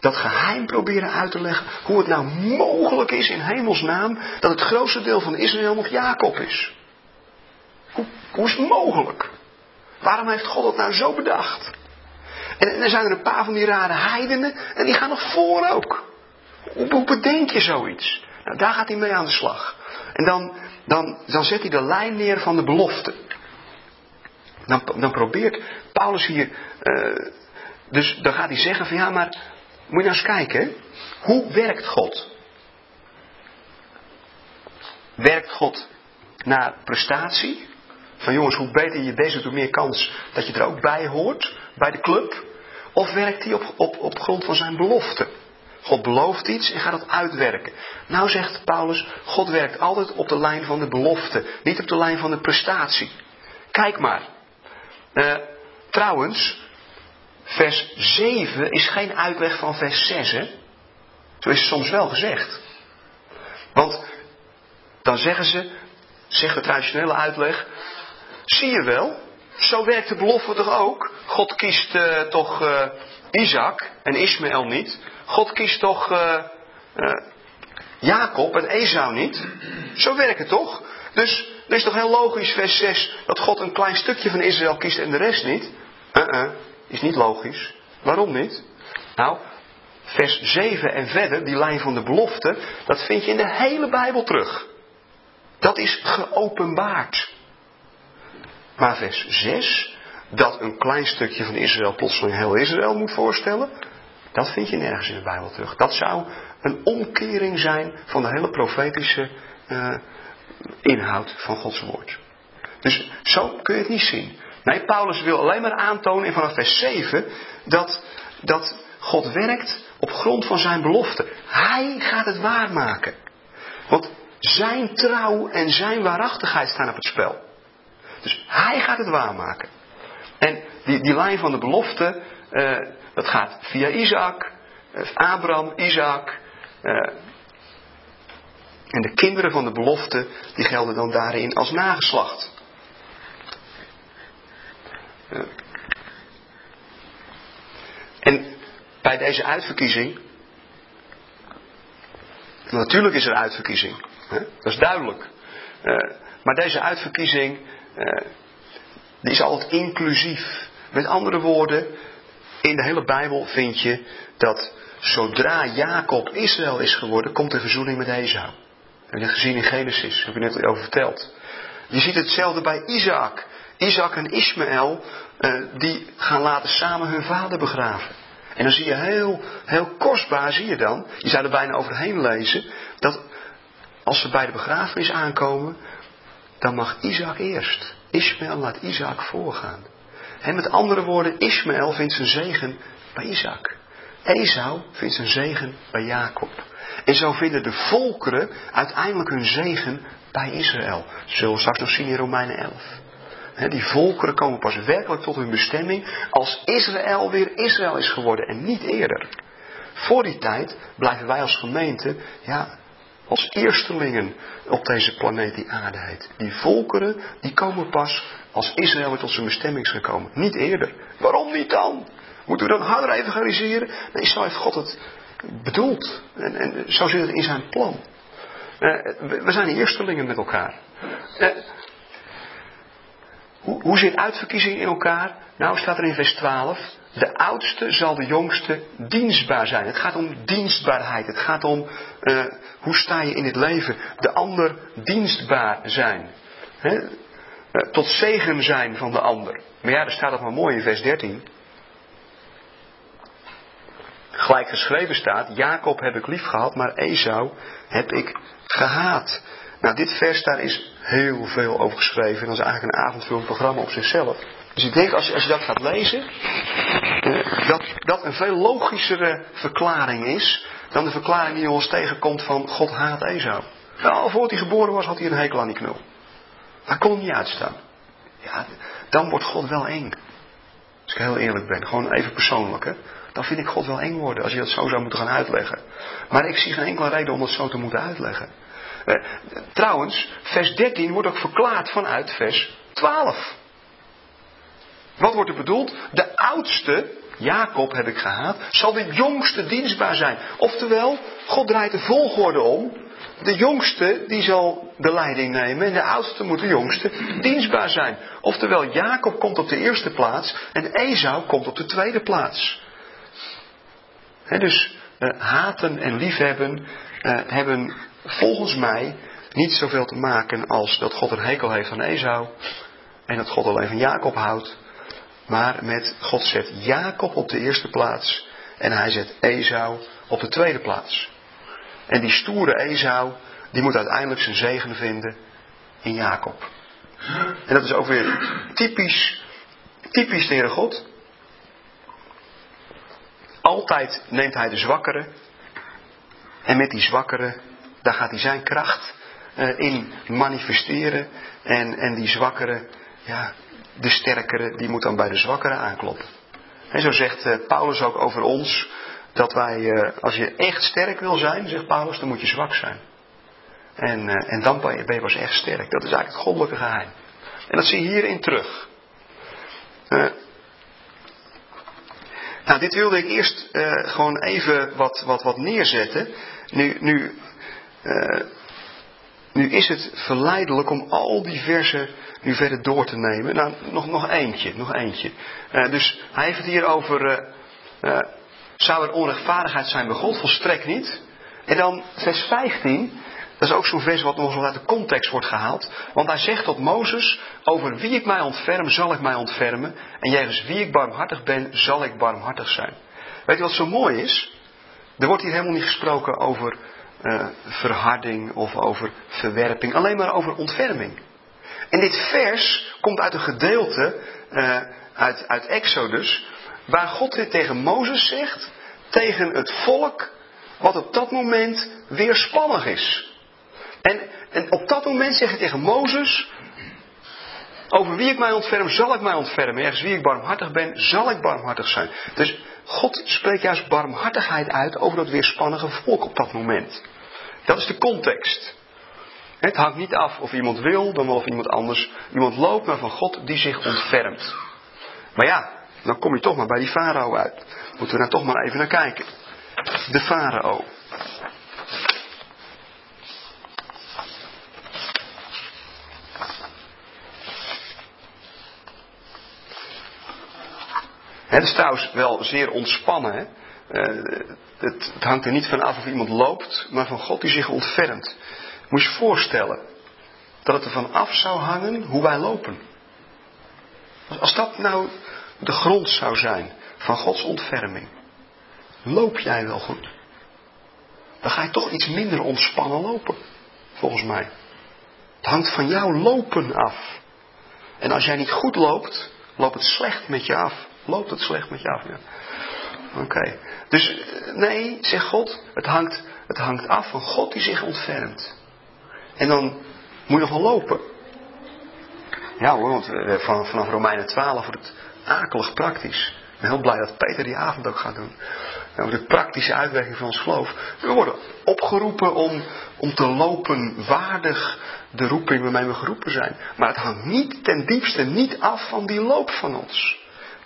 dat geheim proberen uit te leggen hoe het nou mogelijk is in hemelsnaam dat het grootste deel van Israël nog Jacob is. Hoe, is het mogelijk? Waarom heeft God het nou zo bedacht? En, er zijn er een paar van die rare heidenen en die gaan nog voor ook. Hoe, bedenk je zoiets? Nou, daar gaat hij mee aan de slag. En dan, dan, dan zet hij de lijn neer van de belofte. Dan, dan probeert Paulus hier. Uh, dus dan gaat hij zeggen van ja, maar moet je nou eens kijken. Hoe werkt God? Werkt God naar prestatie? Van jongens, hoe beter je bezig, hoe meer kans dat je er ook bij hoort, bij de club. Of werkt hij op, op, op grond van zijn belofte? God belooft iets en gaat het uitwerken. Nou zegt Paulus, God werkt altijd op de lijn van de belofte, niet op de lijn van de prestatie. Kijk maar. Uh, trouwens, vers 7 is geen uitleg van vers 6, hè? Zo is het soms wel gezegd. Want dan zeggen ze, zegt de traditionele uitleg, zie je wel, zo werkt de belofte toch ook? God kiest uh, toch uh, Isaac en Ismaël niet. God kiest toch uh, Jacob en Esau niet. Zo werkt het toch? Dus het is toch heel logisch, vers 6, dat God een klein stukje van Israël kiest en de rest niet? Uh-uh, is niet logisch. Waarom niet? Nou, vers 7 en verder, die lijn van de belofte, dat vind je in de hele Bijbel terug. Dat is geopenbaard. Maar vers 6, dat een klein stukje van Israël plotseling heel Israël moet voorstellen, dat vind je nergens in de Bijbel terug. Dat zou een omkering zijn van de hele profetische uh, inhoud van Gods woord. Dus zo kun je het niet zien. Nee, Paulus wil alleen maar aantonen in vanaf vers 7 dat, dat God werkt op grond van zijn belofte. Hij gaat het waarmaken. Want zijn trouw en zijn waarachtigheid staan op het spel. Dus hij gaat het waarmaken. En die, die lijn van de belofte, uh, dat gaat via Isaac, uh, Abraham, Isaac. Uh, en de kinderen van de belofte, die gelden dan daarin als nageslacht. En bij deze uitverkiezing, natuurlijk is er uitverkiezing, hè? dat is duidelijk. maar deze uitverkiezing die is altijd inclusief. Met andere woorden, in de hele Bijbel vind je dat zodra Jacob Israël is geworden, komt de verzoening met Esau. Heb je dat gezien in Genesis, heb je net over verteld. Je ziet hetzelfde bij Isaac. Isaac en Ismaël, uh, die gaan later samen hun vader begraven. En dan zie je heel, heel kostbaar, zie je dan, je zou er bijna overheen lezen, dat als ze bij de begrafenis aankomen, dan mag Isaac eerst. Ismaël laat Isaac voorgaan. En met andere woorden, Ismaël vindt zijn zegen bij Isaac. Esau vindt zijn zegen bij Jacob. En zo vinden de volkeren uiteindelijk hun zegen bij Israël. Zullen we straks nog zien in Romeinen 11. die volkeren komen pas werkelijk tot hun bestemming als Israël weer Israël is geworden en niet eerder. Voor die tijd blijven wij als gemeente ja, als eerstelingen op deze planeet die aarde heet. Die volkeren, die komen pas als Israël tot zijn bestemming is gekomen. Niet eerder. Waarom niet dan? Moeten we dan harder evangeliseren? Nee, zo heeft God het bedoeld. En, en zo zit het in zijn plan. Uh, we zijn eerstelingen met elkaar. Uh, hoe, hoe zit uitverkiezing in elkaar? Nou staat er in vers 12. De oudste zal de jongste dienstbaar zijn. Het gaat om dienstbaarheid. Het gaat om uh, hoe sta je in het leven. De ander dienstbaar zijn. He? Uh, tot zegen zijn van de ander. Maar ja, er staat het maar mooi in vers 13. Gelijk geschreven staat, Jacob heb ik lief gehad, maar Esau heb ik gehaat. Nou, dit vers daar is heel veel over geschreven. En dat is eigenlijk een avondvullend programma op zichzelf. Dus ik denk als je, als je dat gaat lezen, dat dat een veel logischere verklaring is dan de verklaring die ons tegenkomt van God haat Esau. Nou, voordat hij geboren was had hij een hekel aan die knul. Hij kon niet uitstaan. ja, dan wordt God wel eng. Als ik heel eerlijk ben, gewoon even persoonlijk. Hè? Dan vind ik God wel eng worden als je dat zo zou moeten gaan uitleggen. Maar ik zie geen enkele reden om dat zo te moeten uitleggen. Eh, trouwens, vers 13 wordt ook verklaard vanuit vers 12. Wat wordt er bedoeld? De oudste, Jacob heb ik gehaald, zal de jongste dienstbaar zijn. Oftewel, God draait de volgorde om. De jongste die zal de leiding nemen en de oudste moet de jongste dienstbaar zijn. Oftewel, Jacob komt op de eerste plaats en Esau komt op de tweede plaats. dus uh, haten en liefhebben uh, hebben volgens mij niet zoveel te maken als dat God een hekel heeft aan Esau en dat God alleen van Jacob houdt. Maar met God zet Jacob op de eerste plaats en hij zet Esau op de tweede plaats. En die stoere Esau, die moet uiteindelijk zijn zegen vinden in Jacob. En dat is ook weer typisch, typisch de Heere God. Altijd neemt hij de zwakkere. En met die zwakkere, daar gaat hij zijn kracht uh, in manifesteren. En, en die zwakkere, ja, de sterkere, die moet dan bij de zwakkere aankloppen. En zo zegt uh, Paulus ook over ons, dat wij, uh, als je echt sterk wil zijn, zegt Paulus, dan moet je zwak zijn. En, en dan ben je, pas echt sterk. Dat is eigenlijk het goddelijke geheim. En dat zie je hierin terug. Nou, dit wilde ik eerst uh, gewoon even wat, wat, wat neerzetten. Nu, nu, uh, nu is het verleidelijk om al die versen nu verder door te nemen. Nou, nog, nog eentje, nog eentje. Uh, dus hij heeft het hier over, zou er onrechtvaardigheid zijn bij God? Volstrekt niet. En dan vers 15, dat is ook zo'n vers wat nog eens uit de context wordt gehaald. Want hij zegt tot Mozes, over wie ik mij ontferm, zal ik mij ontfermen. En jegens wie ik barmhartig ben, zal ik barmhartig zijn. Weet je wat zo mooi is? Er wordt hier helemaal niet gesproken over uh, verharding of over verwerping. Alleen maar over ontferming. En dit vers komt uit een gedeelte uh, uit, uit Exodus. Waar God dit tegen Mozes zegt. Tegen het volk wat op dat moment weerspannig is. En, en op dat moment zeg je tegen Mozes, over wie ik mij ontferm, zal ik mij ontfermen. Ergens wie ik barmhartig ben, zal ik barmhartig zijn. Dus God spreekt juist barmhartigheid uit over dat weerspannige volk op dat moment. Dat is de context. Het hangt niet af of iemand wil, dan wel of iemand anders. Iemand loopt maar van God die zich ontfermt. Maar ja, dan kom je toch maar bij die farao uit. Moeten we daar toch maar even naar kijken. De farao. Het is trouwens wel zeer ontspannen. Uh, het, het, hangt er niet van af of iemand loopt, maar van God die zich ontfermt. Moet je je voorstellen dat het er van af zou hangen hoe wij lopen. Als dat nou de grond zou zijn van Gods ontferming, loop jij wel goed? Dan ga je toch iets minder ontspannen lopen, volgens mij. Het hangt van jouw lopen af. En als jij niet goed loopt, loopt het slecht met je af loopt het slecht met af. Ja. Oké. Dus nee, zegt God, het hangt, het hangt af van God die zich ontfermt. En dan moet je nog wel lopen. Ja hoor, want eh, vanaf Romeinen 12 wordt het akelig praktisch. Ik ben heel blij dat Peter die avond ook gaat doen. Over de praktische uitwerking van ons geloof. We worden opgeroepen om, om te lopen waardig de roeping waarmee we geroepen zijn. Maar het hangt niet ten diepste niet af van die loop van ons.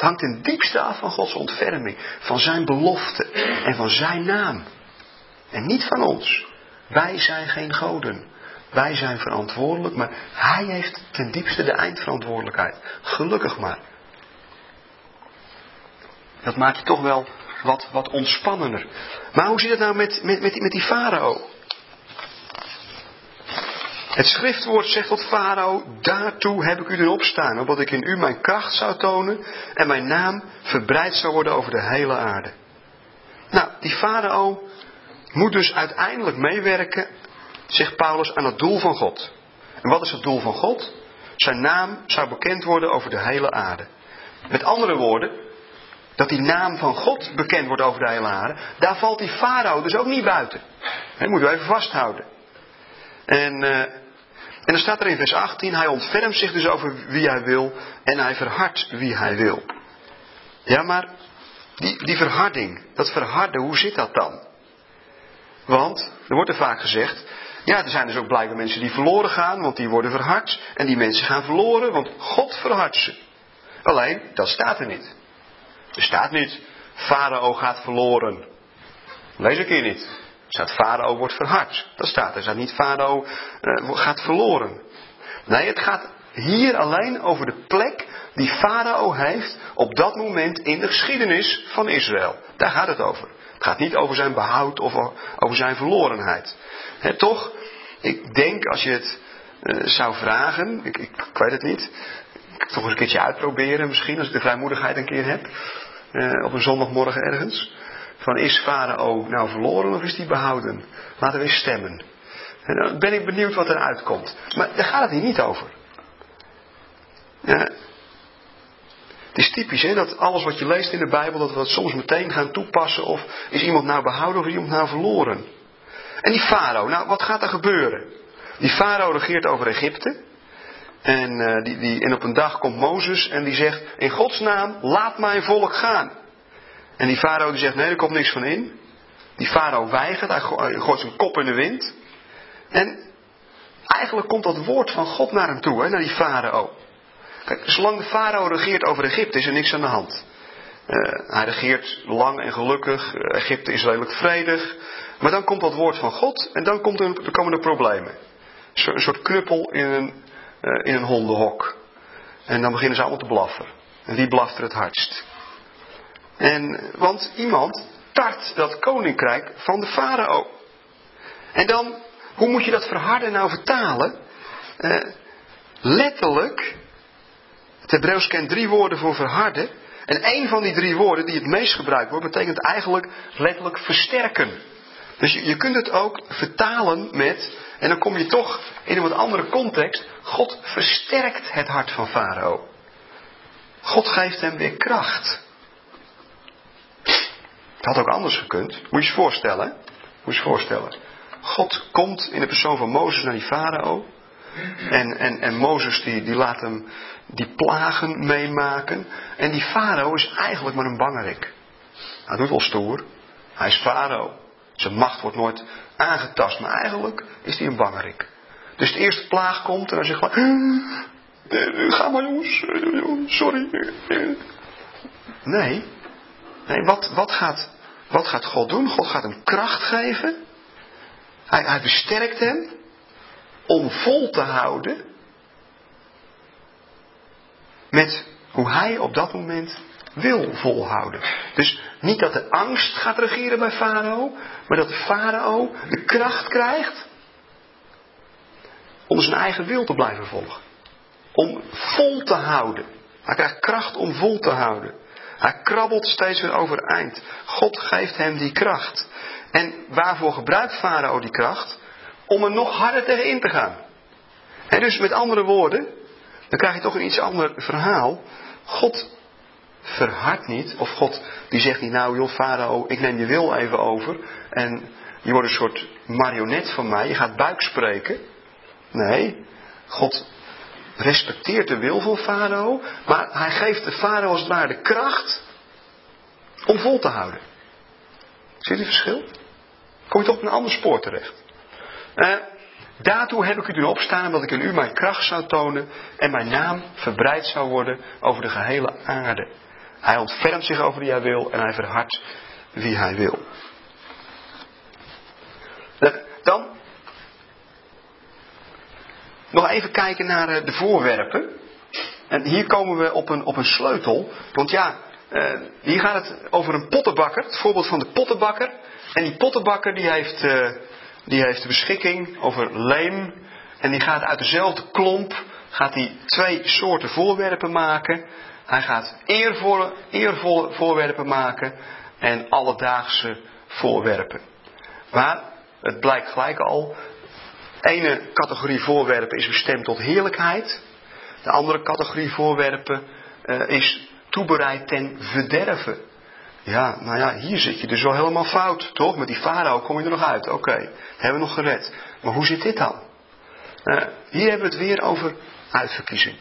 Het hangt ten diepste af van Gods ontferming, van zijn belofte en van zijn naam. En niet van ons. Wij zijn geen goden. Wij zijn verantwoordelijk, maar hij heeft ten diepste de eindverantwoordelijkheid. Gelukkig maar. Dat maakt je toch wel wat, wat ontspannender. Maar hoe zit het nou met, met, met, met die farao? Het schriftwoord zegt tot Farao, daartoe heb ik u erop staan, opdat ik in u mijn kracht zou tonen en mijn naam verbreid zou worden over de hele aarde. Nou, die Farao moet dus uiteindelijk meewerken, zegt Paulus, aan het doel van God. En wat is het doel van God? Zijn naam zou bekend worden over de hele aarde. Met andere woorden, dat die naam van God bekend wordt over de hele aarde, daar valt die farao dus ook niet buiten. Dat moeten we even vasthouden. En uh, En dan staat er in vers 18, hij ontfermt zich dus over wie hij wil en hij verhardt wie hij wil. Ja, maar die, die verharding, dat verharden, hoe zit dat dan? Want, er wordt er vaak gezegd, ja, er zijn dus ook blijkbaar mensen die verloren gaan, want die worden verhard. En die mensen gaan verloren, want God verhardt ze. Alleen, dat staat er niet. Er staat niet, Farao gaat verloren. Lees ik hier niet. Staat, Farao wordt verhard. Dat staat er. Staat niet, Farao uh, gaat verloren. Nee, het gaat hier alleen over de plek die Farao heeft op dat moment in de geschiedenis van Israël. Daar gaat het over. Het gaat niet over zijn behoud of over zijn verlorenheid. toch, ik denk als je het uh, zou vragen, ik, ik, weet het niet, ik toch eens een keertje uitproberen misschien, als ik de vrijmoedigheid een keer heb, uh, op een zondagmorgen ergens. Van is Farao nou verloren of is die behouden? Laten we eens stemmen. En dan ben ik benieuwd wat eruit komt. Maar daar gaat het hier niet over. Ja, het is typisch hè, dat alles wat je leest in de Bijbel, dat we dat soms meteen gaan toepassen. Of is iemand nou behouden of is iemand nou verloren? En die farao, nou wat gaat er gebeuren? Die farao regeert over Egypte. En, uh, die, die, en op een dag komt Mozes en die zegt, in Gods naam, laat mijn volk gaan. En die farao die zegt, nee, er komt niks van in. Die farao weigert, hij gooit zijn kop in de wind. En eigenlijk komt dat woord van God naar hem toe, hè, naar die farao. Kijk, zolang de farao regeert over Egypte is er niks aan de hand. Uh, hij regeert lang en gelukkig. Egypte is redelijk vredig. Maar dan komt dat woord van God en dan, komt er, komen er problemen. Een soort knuppel in een, uh, in een hondenhok. En dan beginnen ze allemaal te blaffen. En wie blaft er het hardst? En, want iemand tart dat koninkrijk van de farao. En dan, hoe moet je dat verharden nou vertalen? Uh, letterlijk het Hebreeuws kent drie woorden voor verharden. En één van die drie woorden die het meest gebruikt wordt, betekent eigenlijk letterlijk versterken. Dus je, je kunt het ook vertalen met, en dan kom je toch in een wat andere context, God versterkt het hart van Farao. God geeft hem weer kracht. Het had ook anders gekund. Moet je je voorstellen. Moet je je voorstellen. God komt in de persoon van Mozes naar die farao. En, en, en Mozes die, die laat hem die plagen meemaken. En die farao is eigenlijk maar een bangerik. Hij doet wel stoer. Hij is farao. Zijn macht wordt nooit aangetast. Maar eigenlijk is hij een bangerik. Dus de eerste plaag komt en hij zegt van... Ga maar jongens. Sorry. Nee. Nee, wat, wat, gaat, wat gaat God doen? God gaat hem kracht geven. Hij, hij besterkt hem om vol te houden met hoe hij op dat moment wil volhouden. Dus niet dat de angst gaat regeren bij Farao, maar dat Farao de kracht krijgt om zijn eigen wil te blijven volgen. Om vol te houden. Hij krijgt kracht om vol te houden. Hij krabbelt steeds weer overeind. God geeft hem die kracht. En waarvoor gebruikt Farao die kracht? Om er nog harder tegen in te gaan. En dus met andere woorden, dan krijg je toch een iets ander verhaal. God verhardt niet, of God die zegt niet, nou joh farao, ik neem je wil even over en je wordt een soort marionet van mij, je gaat buik spreken. Nee, God respecteert de wil van farao, maar hij geeft de farao als het ware de kracht om vol te houden. Zie je het verschil? Kom je toch op een ander spoor terecht. Uh, Daartoe heb ik u doen opstaan, omdat ik in u mijn kracht zou tonen en mijn naam verbreid zou worden over de gehele aarde. Hij ontfermt zich over wie hij wil en hij verhardt wie hij wil. Eh, dan nog even kijken naar eh, de voorwerpen. En hier komen we op een, op een sleutel. Want ja, eh, hier gaat het over een pottenbakker. Het voorbeeld van de pottenbakker. En die pottenbakker die heeft die heeft de beschikking over leem. En die gaat uit dezelfde klomp gaat hij twee soorten voorwerpen maken. Hij gaat eervolle, eervolle voorwerpen maken en alledaagse voorwerpen. Maar het blijkt gelijk al. Ene categorie voorwerpen is bestemd tot heerlijkheid. De andere categorie voorwerpen uh, is toebereid ten verderven. Ja, nou ja, hier zit je dus wel helemaal fout, toch? Met die farao kom je er nog uit. Oké, hebben we nog gered. Maar hoe zit dit dan? Uh, hier hebben we het weer over uitverkiezing.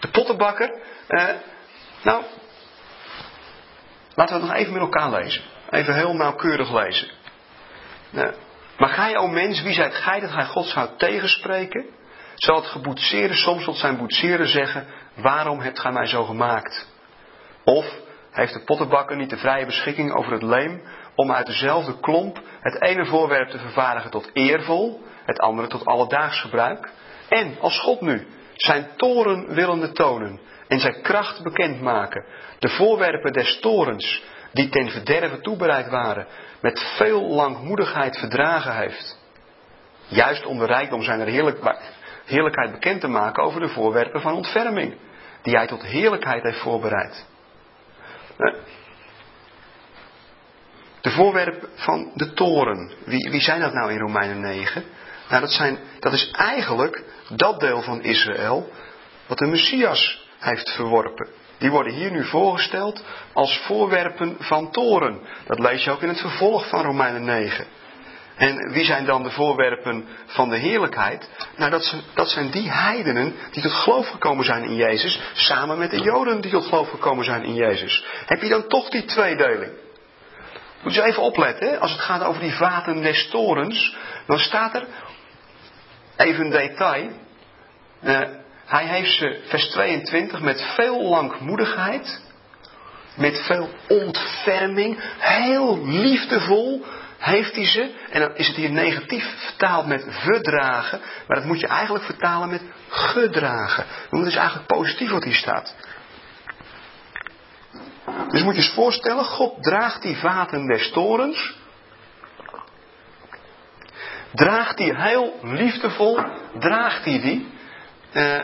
De pottenbakker. Uh, nou, laten we het nog even met elkaar lezen. Even heel nauwkeurig lezen. Uh, maar gij, o mens, wie zijt gij dat gij God zou tegenspreken? Zal het geboetseerde soms tot zijn boetseerde zeggen: Waarom hebt gij mij zo gemaakt? Of heeft de pottenbakker niet de vrije beschikking over het leem om uit dezelfde klomp het ene voorwerp te vervaardigen tot eervol, het andere tot alledaags gebruik? En als God nu zijn toren willende tonen en zijn kracht bekendmaken, de voorwerpen des torens die ten verderven toebereid waren, met veel langmoedigheid verdragen heeft. Juist om de rijkdom zijn heerlijkheid bekend te maken over de voorwerpen van ontferming, die hij tot heerlijkheid heeft voorbereid. Eh, de voorwerpen van de toren, wie, wie zijn dat nou in Romeinen 9? Nou, dat, zijn, dat is eigenlijk dat deel van Israël wat de Messias heeft verworpen. Die worden hier nu voorgesteld als voorwerpen van toren. Dat lees je ook in het vervolg van Romeinen 9. En wie zijn dan de voorwerpen van de heerlijkheid? Nou, dat zijn, dat zijn die heidenen die tot geloof gekomen zijn in Jezus, samen met de Joden die tot geloof gekomen zijn in Jezus. Heb je dan toch die tweedeling? Moet je even opletten, als het gaat over die vaten des torens, dan staat er, even een detail, uh, hij heeft ze, vers 22, met veel langmoedigheid, met veel ontferming, heel liefdevol, heeft hij ze, en dan is het hier negatief vertaald met verdragen, maar dat moet je eigenlijk vertalen met gedragen. Want het is eigenlijk positief wat hier staat. Dus moet je eens voorstellen, God draagt die vaten des torens, draagt hij heel liefdevol, draagt hij die, uh,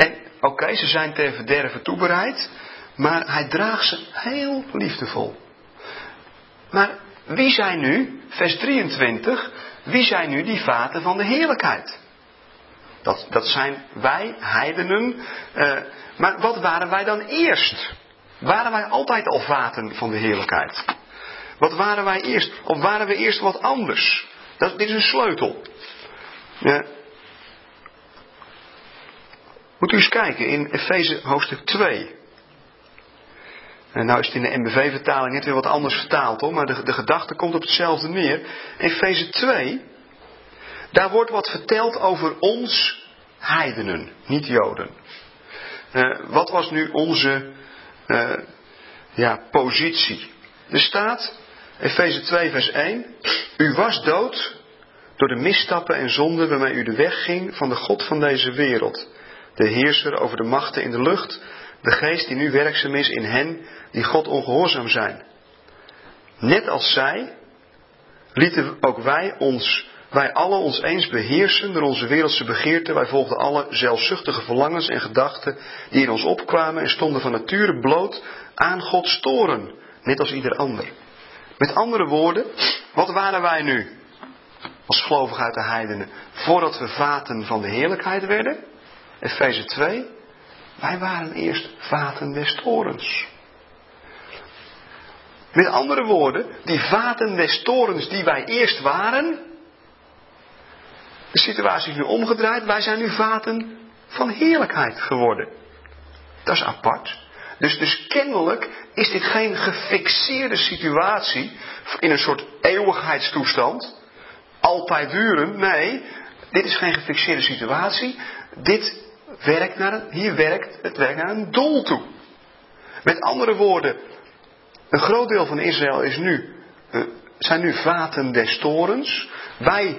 en oké, ze zijn ten verderven toebereid, maar hij draagt ze heel liefdevol. Maar wie zijn nu, vers 23, wie zijn nu die vaten van de heerlijkheid? Dat, dat zijn wij, heidenen. Uh, maar wat waren wij dan eerst? Waren wij altijd al vaten van de heerlijkheid? Wat waren wij eerst? Of waren we eerst wat anders? Dat, dit is een sleutel. Ja. Moet u eens kijken in Efeze hoofdstuk 2. En nou is het in de MBV-vertaling net weer wat anders vertaald hoor, maar de, de gedachte komt op hetzelfde neer. Efeze 2, daar wordt wat verteld over ons heidenen, niet Joden. Uh, wat was nu onze uh, ja, positie? Er staat, Efeze 2 vers 1, u was dood door de misstappen en zonden waarmee u de weg ging van de God van deze wereld. De heerser over de machten in de lucht, de geest die nu werkzaam is in hen die God ongehoorzaam zijn. Net als zij lieten ook wij ons, wij alle ons eens beheersen door onze wereldse begeerten. Wij volgden alle zelfzuchtige verlangens en gedachten die in ons opkwamen en stonden van nature bloot aan Gods toren, net als ieder ander. Met andere woorden, wat waren wij nu als gelovig uit de heidenen voordat we vaten van de heerlijkheid werden? Efeze 2. Wij waren eerst vaten des torens. Met andere woorden, die vaten des torens die wij eerst waren, de situatie is nu omgedraaid, wij zijn nu vaten van heerlijkheid geworden. Dat is apart. Dus, dus kennelijk is dit geen gefixeerde situatie in een soort eeuwigheidstoestand, altijd duren. Nee, dit is geen gefixeerde situatie. Dit werkt naar hier werkt het werkt naar een doel toe. Met andere woorden, een groot deel van Israël is nu, uh, zijn nu vaten des torens. Wij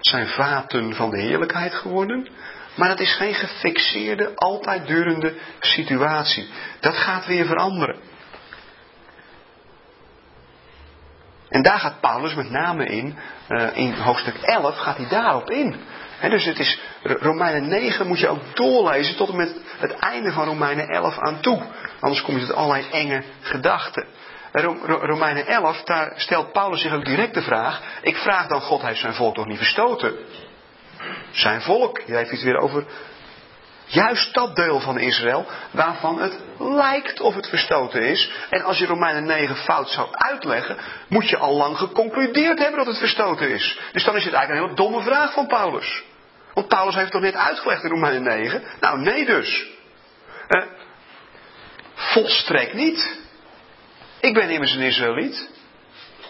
zijn vaten van de heerlijkheid geworden. Maar dat is geen gefixeerde, altijd durende situatie. Dat gaat weer veranderen. En daar gaat Paulus met name in, uh, in hoofdstuk 11 gaat hij daarop in. Dus het is, Romeinen 9 moet je ook doorlezen tot en met het einde van Romeinen 11 aan toe. Anders kom je tot allerlei enge gedachten. Romeinen 11, daar stelt Paulus zich ook direct de vraag. Ik vraag dan God, heeft zijn volk toch niet verstoten? Zijn volk, hij heeft het weer over Juist dat deel van Israël waarvan het lijkt of het verstoten is. En als je Romeinen 9 fout zou uitleggen, moet je al lang geconcludeerd hebben dat het verstoten is. Dus dan is het eigenlijk een hele domme vraag van Paulus. Want Paulus heeft toch net uitgelegd in Romeinen 9? Nou, nee dus. Eh, volstrekt niet. Ik ben immers een Israëliet.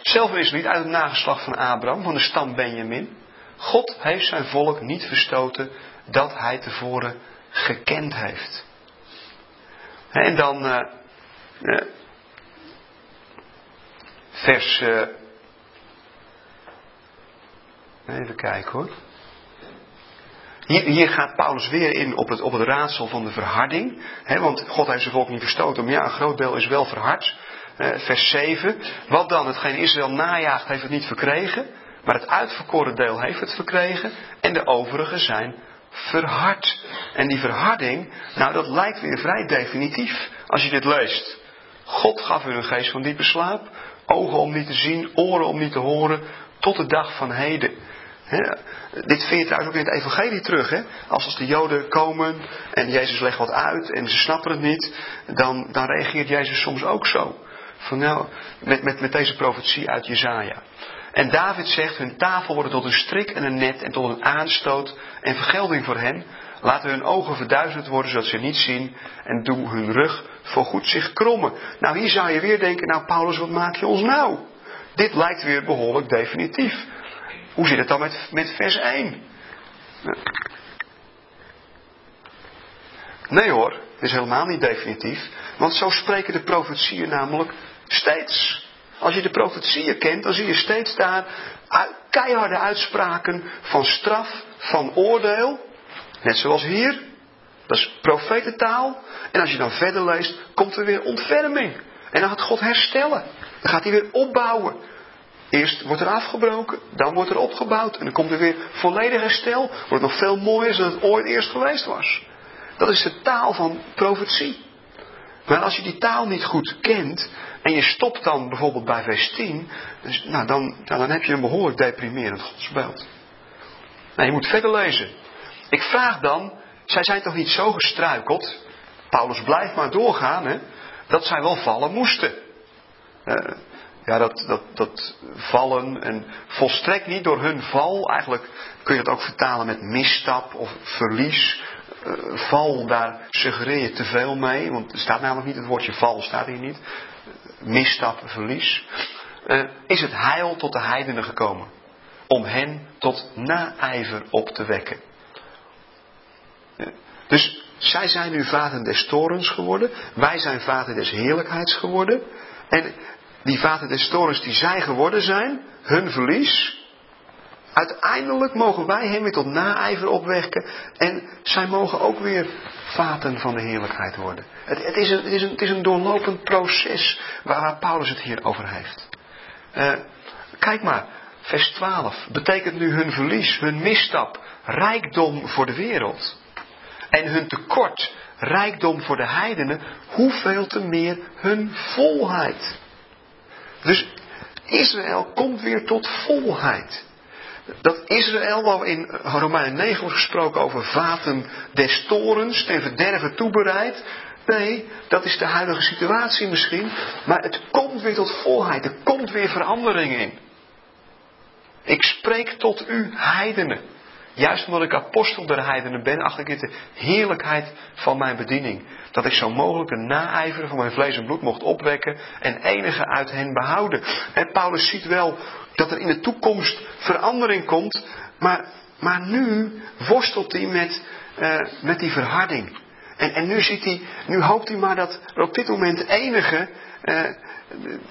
Zelf een Israëliet uit het nageslacht van Abraham, van de stam Benjamin. God heeft zijn volk niet verstoten dat hij tevoren gekend heeft. En dan uh, uh, vers. Uh, even kijken hoor. Hier, gaat Paulus weer in op het, op het raadsel van de verharding. Want God heeft zijn volk niet verstoten, maar ja, een groot deel is wel verhard. vers 7. Wat dan? Hetgeen Israël najaagt, heeft het niet verkregen. Maar het uitverkoren deel heeft het verkregen. En de overigen zijn verhard. En die verharding, nou dat lijkt weer vrij definitief als je dit leest. God gaf u een geest van diepe slaap, ogen om niet te zien, oren om niet te horen, tot de dag van heden. Dit vind je trouwens ook in het evangelie terug. Als, als de joden komen en Jezus legt wat uit en ze snappen het niet, dan, dan reageert Jezus soms ook zo. Van nou, met, met, met deze profetie uit Jezaja. En David zegt, hun tafel wordt tot een strik en een net en tot een aanstoot en vergelding voor hen. Laten hun ogen verduizend worden zodat ze niet zien en doe hun rug voorgoed zich krommen. Nou, hier zou je weer denken, nou Paulus, wat maak je ons nou? Dit lijkt weer behoorlijk definitief. Hoe zit het dan met, met vers 1? Nee hoor, het is helemaal niet definitief. Want zo spreken de profetieën namelijk steeds. Als je de profetieën kent, dan zie je steeds daar keiharde uitspraken van straf, van oordeel. Net zoals hier. Dat is profetentaal. En als je dan verder leest, komt er weer ontferming. En dan gaat God herstellen. Dan gaat hij weer opbouwen. Eerst wordt er afgebroken, dan wordt er opgebouwd. En dan komt er weer volledig herstel. Wordt nog veel mooier dan het ooit eerst geweest was. Dat is de taal van profetie. Maar als je die taal niet goed kent, en je stopt dan bijvoorbeeld bij vers 10, dus, nou, dan, nou, dan heb je een behoorlijk deprimerend godsbeeld. Nou, je moet verder lezen. Ik vraag dan, zij zijn toch niet zo gestruikeld, Paulus blijft maar doorgaan, hè, dat zij wel vallen moesten. Uh, ja, dat, dat, dat vallen en volstrekt niet door hun val. Eigenlijk kun je dat ook vertalen met misstap of verlies. Uh, val, daar suggereer je te veel mee. Want er staat namelijk niet het woordje val, staat hier niet misstap, verlies, uh, is het heil tot de heidenen gekomen. Om hen tot naijver op te wekken. dus zij zijn nu vader des torens geworden. Wij zijn vader des heerlijkheids geworden. En die vader des torens die zij geworden zijn, hun verlies. Uiteindelijk mogen wij hem weer tot naijver opwekken. En zij mogen ook weer vaten van de heerlijkheid worden. Het, het, is, een, het, is, een, doorlopend proces waar, waar Paulus het hier over heeft. Uh, kijk maar, vers 12. Betekent nu hun verlies, hun misstap, rijkdom voor de wereld. En hun tekort, rijkdom voor de heidenen, hoeveel te meer hun volheid. Dus Israël komt weer tot volheid. Dat Israël, waar in Romeinen 9 wordt gesproken over vaten des torens, ten verderven toebereid. Nee, dat is de huidige situatie misschien. Maar het komt weer tot volheid. Er komt weer verandering in. Ik spreek tot u, heidenen. Juist omdat ik apostel der heidenen ben, acht ik het de heerlijkheid van mijn bediening. Dat ik zo mogelijk de naijveren van mijn vlees en bloed mocht opwekken en enige uit hen behouden. En Paulus ziet wel dat er in de toekomst verandering komt, maar, maar nu worstelt hij met, uh, met die verharding. En, en nu, ziet hij, nu hoopt hij maar dat er op dit moment enige uh,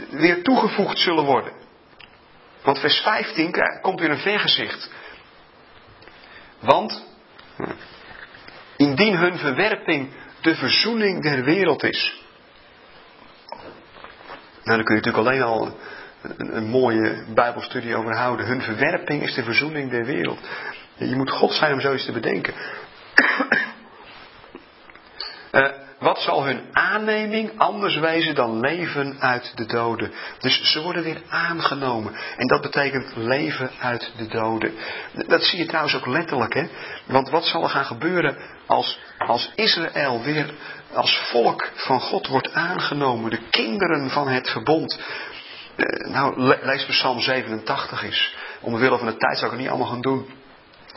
weer toegevoegd zullen worden. Want vers 15 komt weer een vergezicht. Want indien hun verwerping de verzoening der wereld is. Nou, dan kun je natuurlijk alleen al een, mooie Bijbelstudie over houden. Hun verwerping is de verzoening der wereld. Je moet God zijn om zoiets te bedenken. uh, wat zal hun aanneming anders wezen dan leven uit de doden? Dus ze worden weer aangenomen. En dat betekent leven uit de doden. Dat zie je trouwens ook letterlijk, hè? Want wat zal er gaan gebeuren als, als Israël weer als volk van God wordt aangenomen? De kinderen van het verbond. Eh, nou, lees Psalm 87 eens. Omwille van de tijd zou ik het niet allemaal gaan doen.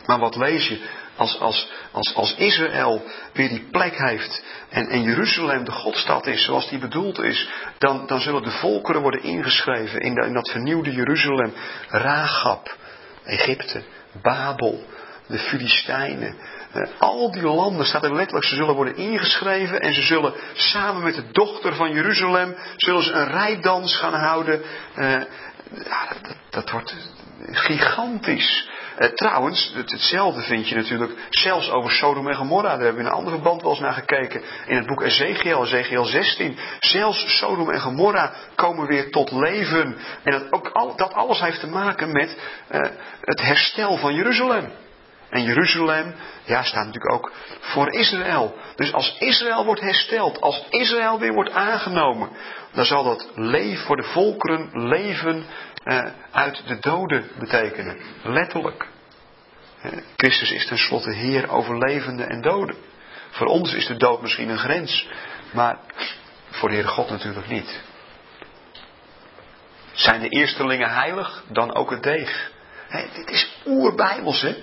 Maar wat lees je? Als, als, als, als Israël weer die plek heeft en, en Jeruzalem de Godstad is zoals die bedoeld is, dan, dan zullen de volkeren worden ingeschreven in, dat vernieuwde Jeruzalem. Ragab, Egypte, Babel, de Filistijnen. Eh, al die landen staat er letterlijk, ze zullen worden ingeschreven en ze zullen samen met de dochter van Jeruzalem, zullen een rijdans gaan houden. Eh, ja, dat, dat wordt gigantisch. Eh, trouwens, het, hetzelfde vind je natuurlijk zelfs over Sodom en Gomorra. Daar hebben we in een andere verband wel eens naar gekeken. In het boek Ezekiel, Ezekiel 16. Zelfs Sodom en Gomorra komen weer tot leven. En dat, ook al, dat alles heeft te maken met uh, het herstel van Jeruzalem. En Jeruzalem, ja, staat natuurlijk ook voor Israël. Dus als Israël wordt hersteld, als Israël weer wordt aangenomen, dan zal dat leven voor de volkeren leven uh, uit de doden betekenen. Letterlijk. Uh, Christus is tenslotte Heer over levenden en doden. Voor ons is de dood misschien een grens, maar voor de Heere God natuurlijk niet. Zijn de eerstelingen heilig, dan ook het deeg. Hey, dit is oerbijbels, hè?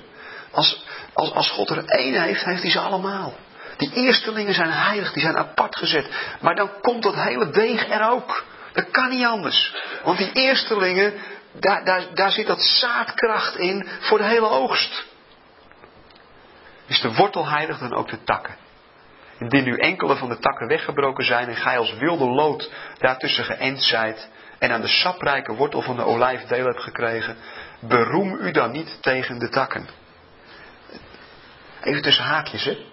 Als, als, als God er één heeft, heeft hij ze allemaal. Die eerstelingen zijn heilig, die zijn apart gezet. Maar dan komt dat hele deeg er ook. Dat kan niet anders. Want die eerstelingen, daar, daar, daar zit dat zaadkracht in voor de hele oogst. Is de wortel heilig dan ook de takken? Indien nu enkele van de takken weggebroken zijn en gij als wilde lood daartussen geënt zijt en aan de saprijke wortel van de olijf deel hebt gekregen, beroem u dan niet tegen de takken. Even tussen haakjes, hè.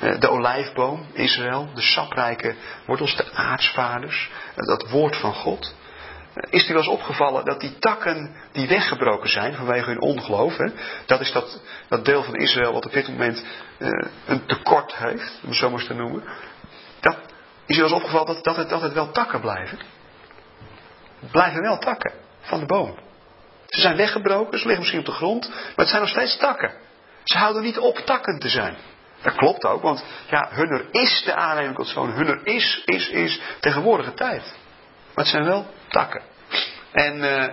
Eh, de olijfboom, Israël, de saprijke wortels, de aartsvaders, eh, dat woord van God. Eh, is u wel eens opgevallen dat die takken die weggebroken zijn vanwege hun ongeloof, hè, dat is dat, dat deel van Israël wat op dit moment een tekort heeft, om het zo maar eens te noemen. Dat, is u wel eens opgevallen dat, dat, het, dat het wel takken blijven? Het blijven wel takken van de boom. Ze zijn weggebroken, ze liggen misschien op de grond, maar het zijn nog steeds takken. Ze houden niet op takken te zijn. Dat klopt ook, want ja, hunner is de aanneming tot zoon. Hunner is, is, is tegenwoordige tijd. Maar het zijn wel takken. En uh,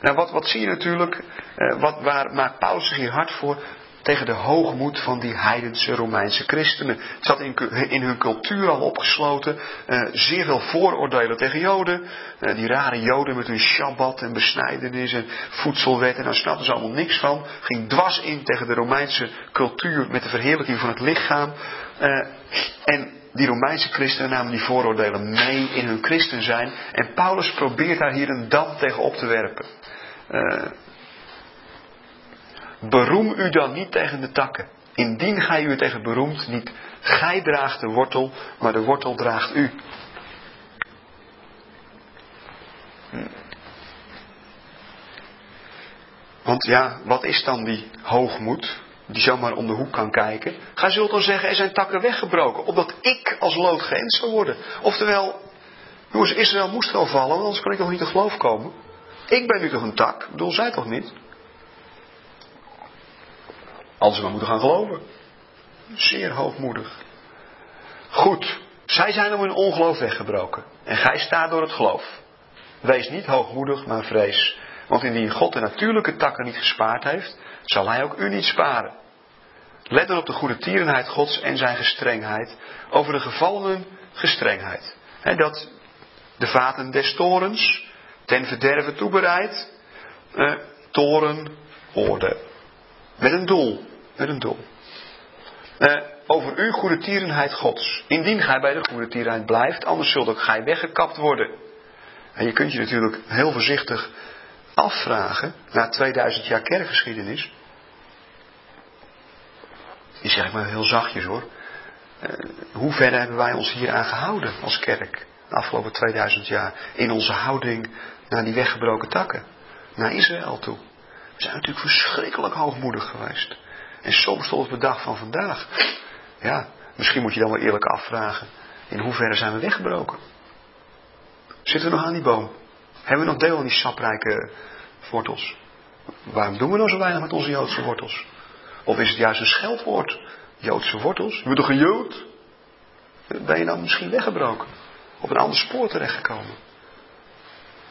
nou, wat, wat zie je natuurlijk? Uh, wat, waar maakt Paulus zich hier hard voor? Tegen de hoogmoed van die heidense Romeinse christenen. Het zat in, in hun cultuur al opgesloten. Uh, zeer veel vooroordelen tegen Joden. Uh, die rare Joden met hun Shabbat en besnijdenis en voedselwet. En daar snapten ze allemaal niks van. Ging dwars in tegen de Romeinse cultuur met de verheerlijking van het lichaam. Uh, en die Romeinse christenen namen die vooroordelen mee in hun christen zijn. En Paulus probeert daar hier een dam tegen op te werpen. Beroem u dan niet tegen de takken. Indien gij u tegen beroemt, niet gij draagt de wortel, maar de wortel draagt u. Want ja, wat is dan die hoogmoed, die zomaar om de hoek kan kijken? Gij zult dan zeggen, er zijn takken weggebroken, opdat ik als lood geënt zou worden. Oftewel, jongens, Israël moest wel vallen, anders kan ik nog niet te geloof komen. Ik ben nu toch een tak, bedoel, zij toch niet? Als we maar moeten gaan geloven. Zeer hoogmoedig. Goed, zij zijn om hun ongeloof weggebroken. En gij staat door het geloof. Wees niet hoogmoedig, maar vrees. Want indien God de natuurlijke takken niet gespaard heeft, zal hij ook u niet sparen. Let dan op de goede tierenheid Gods en zijn gestrengheid. Over de gevallenen gestrengheid. dat de vaten des torens ten verderven toebereid. Eh, toren, orde. Met een doel. Met een doel. Uh, over uw goede tierenheid Gods. Indien gij bij de goede tierenheid blijft, anders zult ook gij weggekapt worden. En je kunt je natuurlijk heel voorzichtig afvragen, na 2000 jaar kerkgeschiedenis. Die zeg ik maar heel zachtjes hoor. Uh, hoe ver hebben wij ons hier aan gehouden als kerk? De afgelopen 2000 jaar. In onze houding naar die weggebroken takken. Naar Israël toe. We zijn natuurlijk verschrikkelijk hoogmoedig geweest. En soms tot op de dag van vandaag. Ja, misschien moet je dan wel eerlijk afvragen. In hoeverre zijn we weggebroken? Zitten we nog aan die boom? Hebben we nog deel aan die saprijke wortels? Waarom doen we nou zo weinig met onze Joodse wortels? Of is het juist een scheldwoord? Joodse wortels? Je bent toch een Jood? Ben je dan misschien weggebroken? Op een ander spoor terechtgekomen?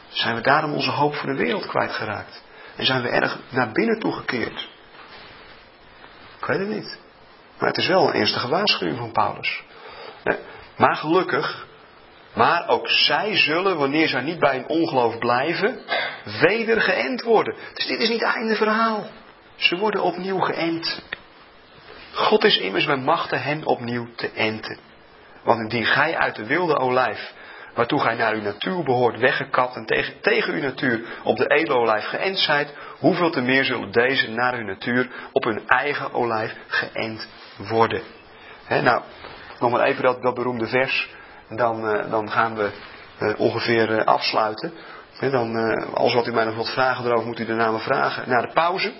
Zijn we daarom onze hoop voor de wereld kwijtgeraakt? En zijn we erg naar binnen toegekeerd? Ik weet het niet. Maar het is wel een ernstige waarschuwing van Paulus. Maar gelukkig, maar ook zij zullen, wanneer zij niet bij een ongeloof blijven, weder geënt worden. Dus dit is niet het einde verhaal. Ze worden opnieuw geënt. God is immers bij machten hen opnieuw te enten. Want indien gij uit de wilde olijf, waartoe gij naar uw natuur behoort, weggekapt en tegen, tegen uw natuur op de edele olijf geënt zijt, hoeveel te meer zullen deze naar hun natuur op hun eigen olijf geënt worden. nou, nog maar even dat, dat beroemde vers, dan, uh, dan gaan we uh, ongeveer uh, afsluiten. dan, als wat u mij nog wilt vragen erover, moet u de namen vragen na de pauze.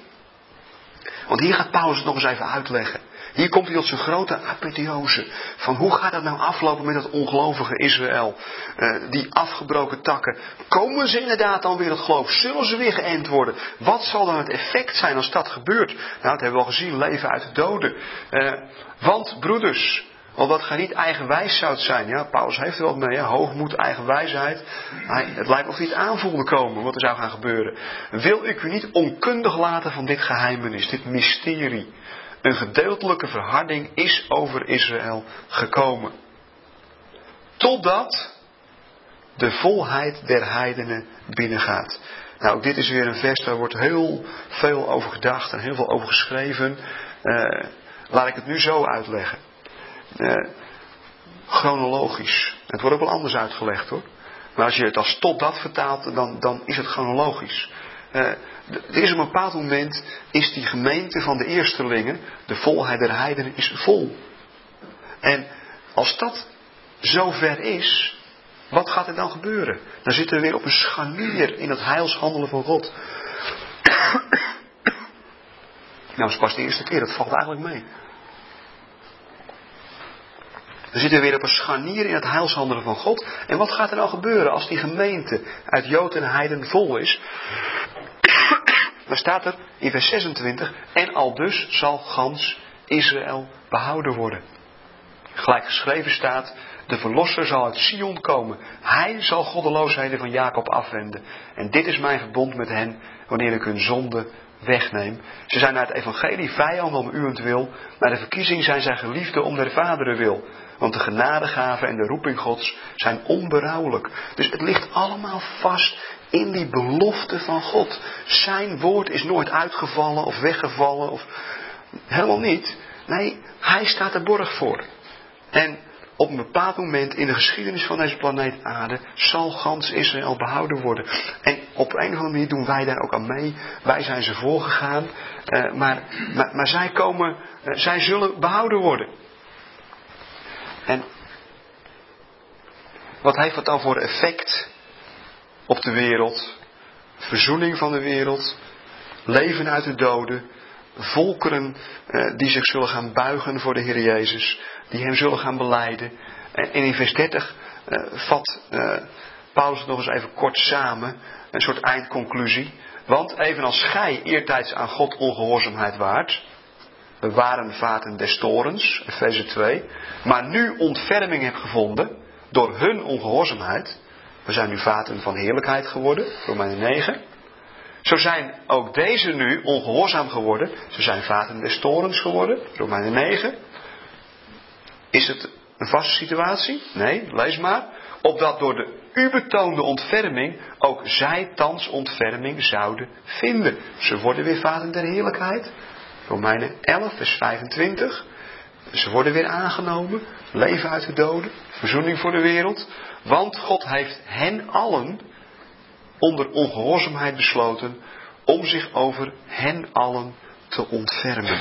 Want hier gaat Paulus het nog eens even uitleggen. Hier komt hij tot zijn grote apotheose. Van hoe gaat het nou aflopen met dat ongelovige Israël? Uh, die afgebroken takken. Komen ze inderdaad dan weer het geloof? Zullen ze weer geënt worden? Wat zal dan het effect zijn als dat gebeurt? Nou, dat hebben we al gezien. Leven uit de doden. Uh, want broeders, omdat gij niet eigenwijs zoudt zijn. Ja, Paulus heeft er wat mee. Hoogmoed, eigenwijsheid. Hij, het lijkt of hij het aanvoelde komen wat er zou gaan gebeuren. Wil ik u niet onkundig laten van dit geheimenis, dit mysterie. Een gedeeltelijke verharding is over Israël gekomen. Totdat de volheid der heidenen binnengaat. Nou, dit is weer een vers, daar wordt heel veel over gedacht en heel veel over geschreven. Uh, laat ik het nu zo uitleggen. Uh, chronologisch. Het wordt ook wel anders uitgelegd hoor. Maar als je het als tot dat vertaalt, dan, dan is het chronologisch. Uh, er is op een bepaald moment, is die gemeente van de eerstelingen, de volheid der heidenen, is vol. En als dat zover is, wat gaat er dan gebeuren? Dan zitten we weer op een scharnier in het heilshandelen van God. nou, dat is pas de eerste keer, dat valt eigenlijk mee. Dan zitten we weer op een scharnier in het heilshandelen van God. En wat gaat er nou gebeuren als die gemeente uit Jood en Heiden vol is? Dan staat er in vers 26, en al dus zal gans Israël behouden worden. Gelijk geschreven staat, de verlosser zal uit Sion komen. Hij zal goddeloosheden van Jacob afwenden. En dit is mijn verbond met hen, wanneer ik hun zonde wegneem. Ze zijn naar het evangelie vijanden om uwentwil, naar de verkiezing zijn zij geliefden om der vaderen wil. Want de genadegave en de roeping Gods zijn onberouwelijk. Dus het ligt allemaal vast in die belofte van God. Zijn woord is nooit uitgevallen of weggevallen of helemaal niet. Nee, hij staat er borg voor. En op een bepaald moment in de geschiedenis van deze planeet aarde zal gans Israël behouden worden. En op een of andere manier doen wij daar ook aan mee. Wij zijn ze voorgegaan. Uh, maar, maar, maar, zij komen, uh, zij zullen behouden worden. En wat heeft dat dan voor effect op de wereld? Verzoening van de wereld, leven uit de doden, volkeren eh, die zich zullen gaan buigen voor de Heer Jezus, die Hem zullen gaan beleiden. En in vers 30 eh, vat eh, Paulus het nog eens even kort samen, een soort eindconclusie. Want evenals gij eertijds aan God ongehoorzaamheid waart, we waren vaten des torens, Efeze 2, maar nu ontferming hebt gevonden door hun ongehoorzaamheid, we zijn nu vaten van heerlijkheid geworden, Romeinen 9. Zo zijn ook deze nu ongehoorzaam geworden. Ze zijn vaten des torens geworden, Romeinen 9. Is het een vaste situatie? Nee, lees maar. Opdat door de u betoonde ontferming ook zij thans ontferming zouden vinden. Ze worden weer vaten der heerlijkheid. Romeinen 11, vers 25. Ze worden weer aangenomen. Leven uit de doden. Verzoening voor de wereld. Want God heeft hen allen onder ongehoorzaamheid besloten om zich over hen allen te ontfermen.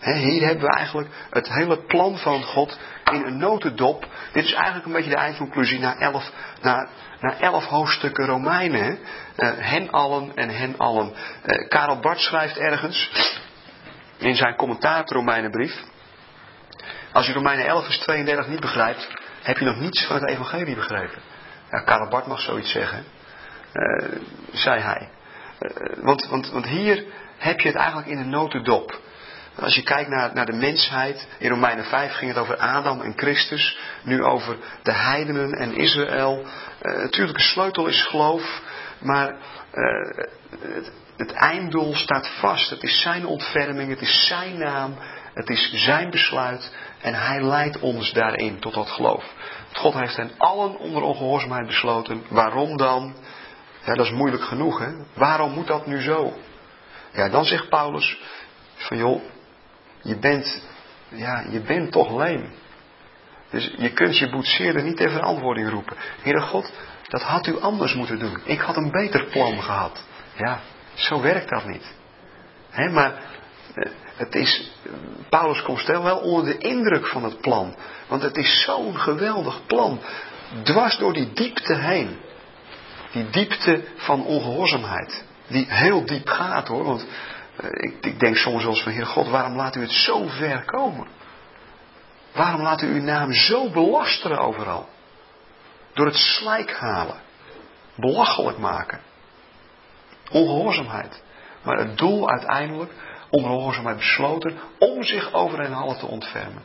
hier hebben we eigenlijk het hele plan van God in een notendop. Dit is eigenlijk een beetje de eindconclusie na elf, na, elf hoofdstukken Romeinen. Uh, hen allen en hen allen. Uh, Karel Bart schrijft ergens in zijn commentaar Romeinenbrief. Als je Romeinen 11 vers 32 niet begrijpt, heb je nog niets van het evangelie begrepen. Ja, Karel Bart mag zoiets zeggen, uh, zei hij. Uh, want, want, want hier heb je het eigenlijk in een notendop. Als je kijkt naar, naar de mensheid, in Romeinen 5 ging het over Adam en Christus, nu over de heidenen en Israël. Natuurlijk, een sleutel is geloof, maar het, het einddoel staat vast. Het is zijn ontferming, het is zijn naam, het is zijn besluit en hij leidt ons daarin tot dat geloof. God heeft hen allen onder ongehoorzaamheid besloten. Waarom dan? Ja, dat is moeilijk genoeg, hè? Waarom moet dat nu zo? Ja, dan zegt Paulus van joh, je bent, ja, je bent toch leem. Dus je kunt je boetseerder niet ter verantwoording roepen. Heere God, dat had u anders moeten doen. Ik had een beter plan gehad. Ja, zo werkt dat niet. He, maar eh, het is, Paulus komt wel onder de indruk van het plan. Want het is zo'n geweldig plan. Dwars door die diepte heen. Die diepte van ongehoorzaamheid. Die heel diep gaat hoor. Want eh, ik, ik denk soms wel eens van Heer God, waarom laat u het zo ver komen? Waarom laat u uw naam zo belasteren overal? Door het slijk halen. Belachelijk maken. Ongehoorzaamheid. Maar het doel uiteindelijk, ongehoorzaamheid besloten, om zich over hen allen te ontfermen.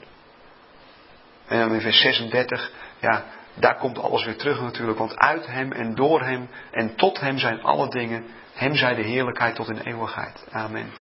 En dan in vers 36, ja, daar komt alles weer terug natuurlijk. Want uit hem en door hem en tot hem zijn alle dingen. Hem zij de heerlijkheid tot in eeuwigheid. Amen.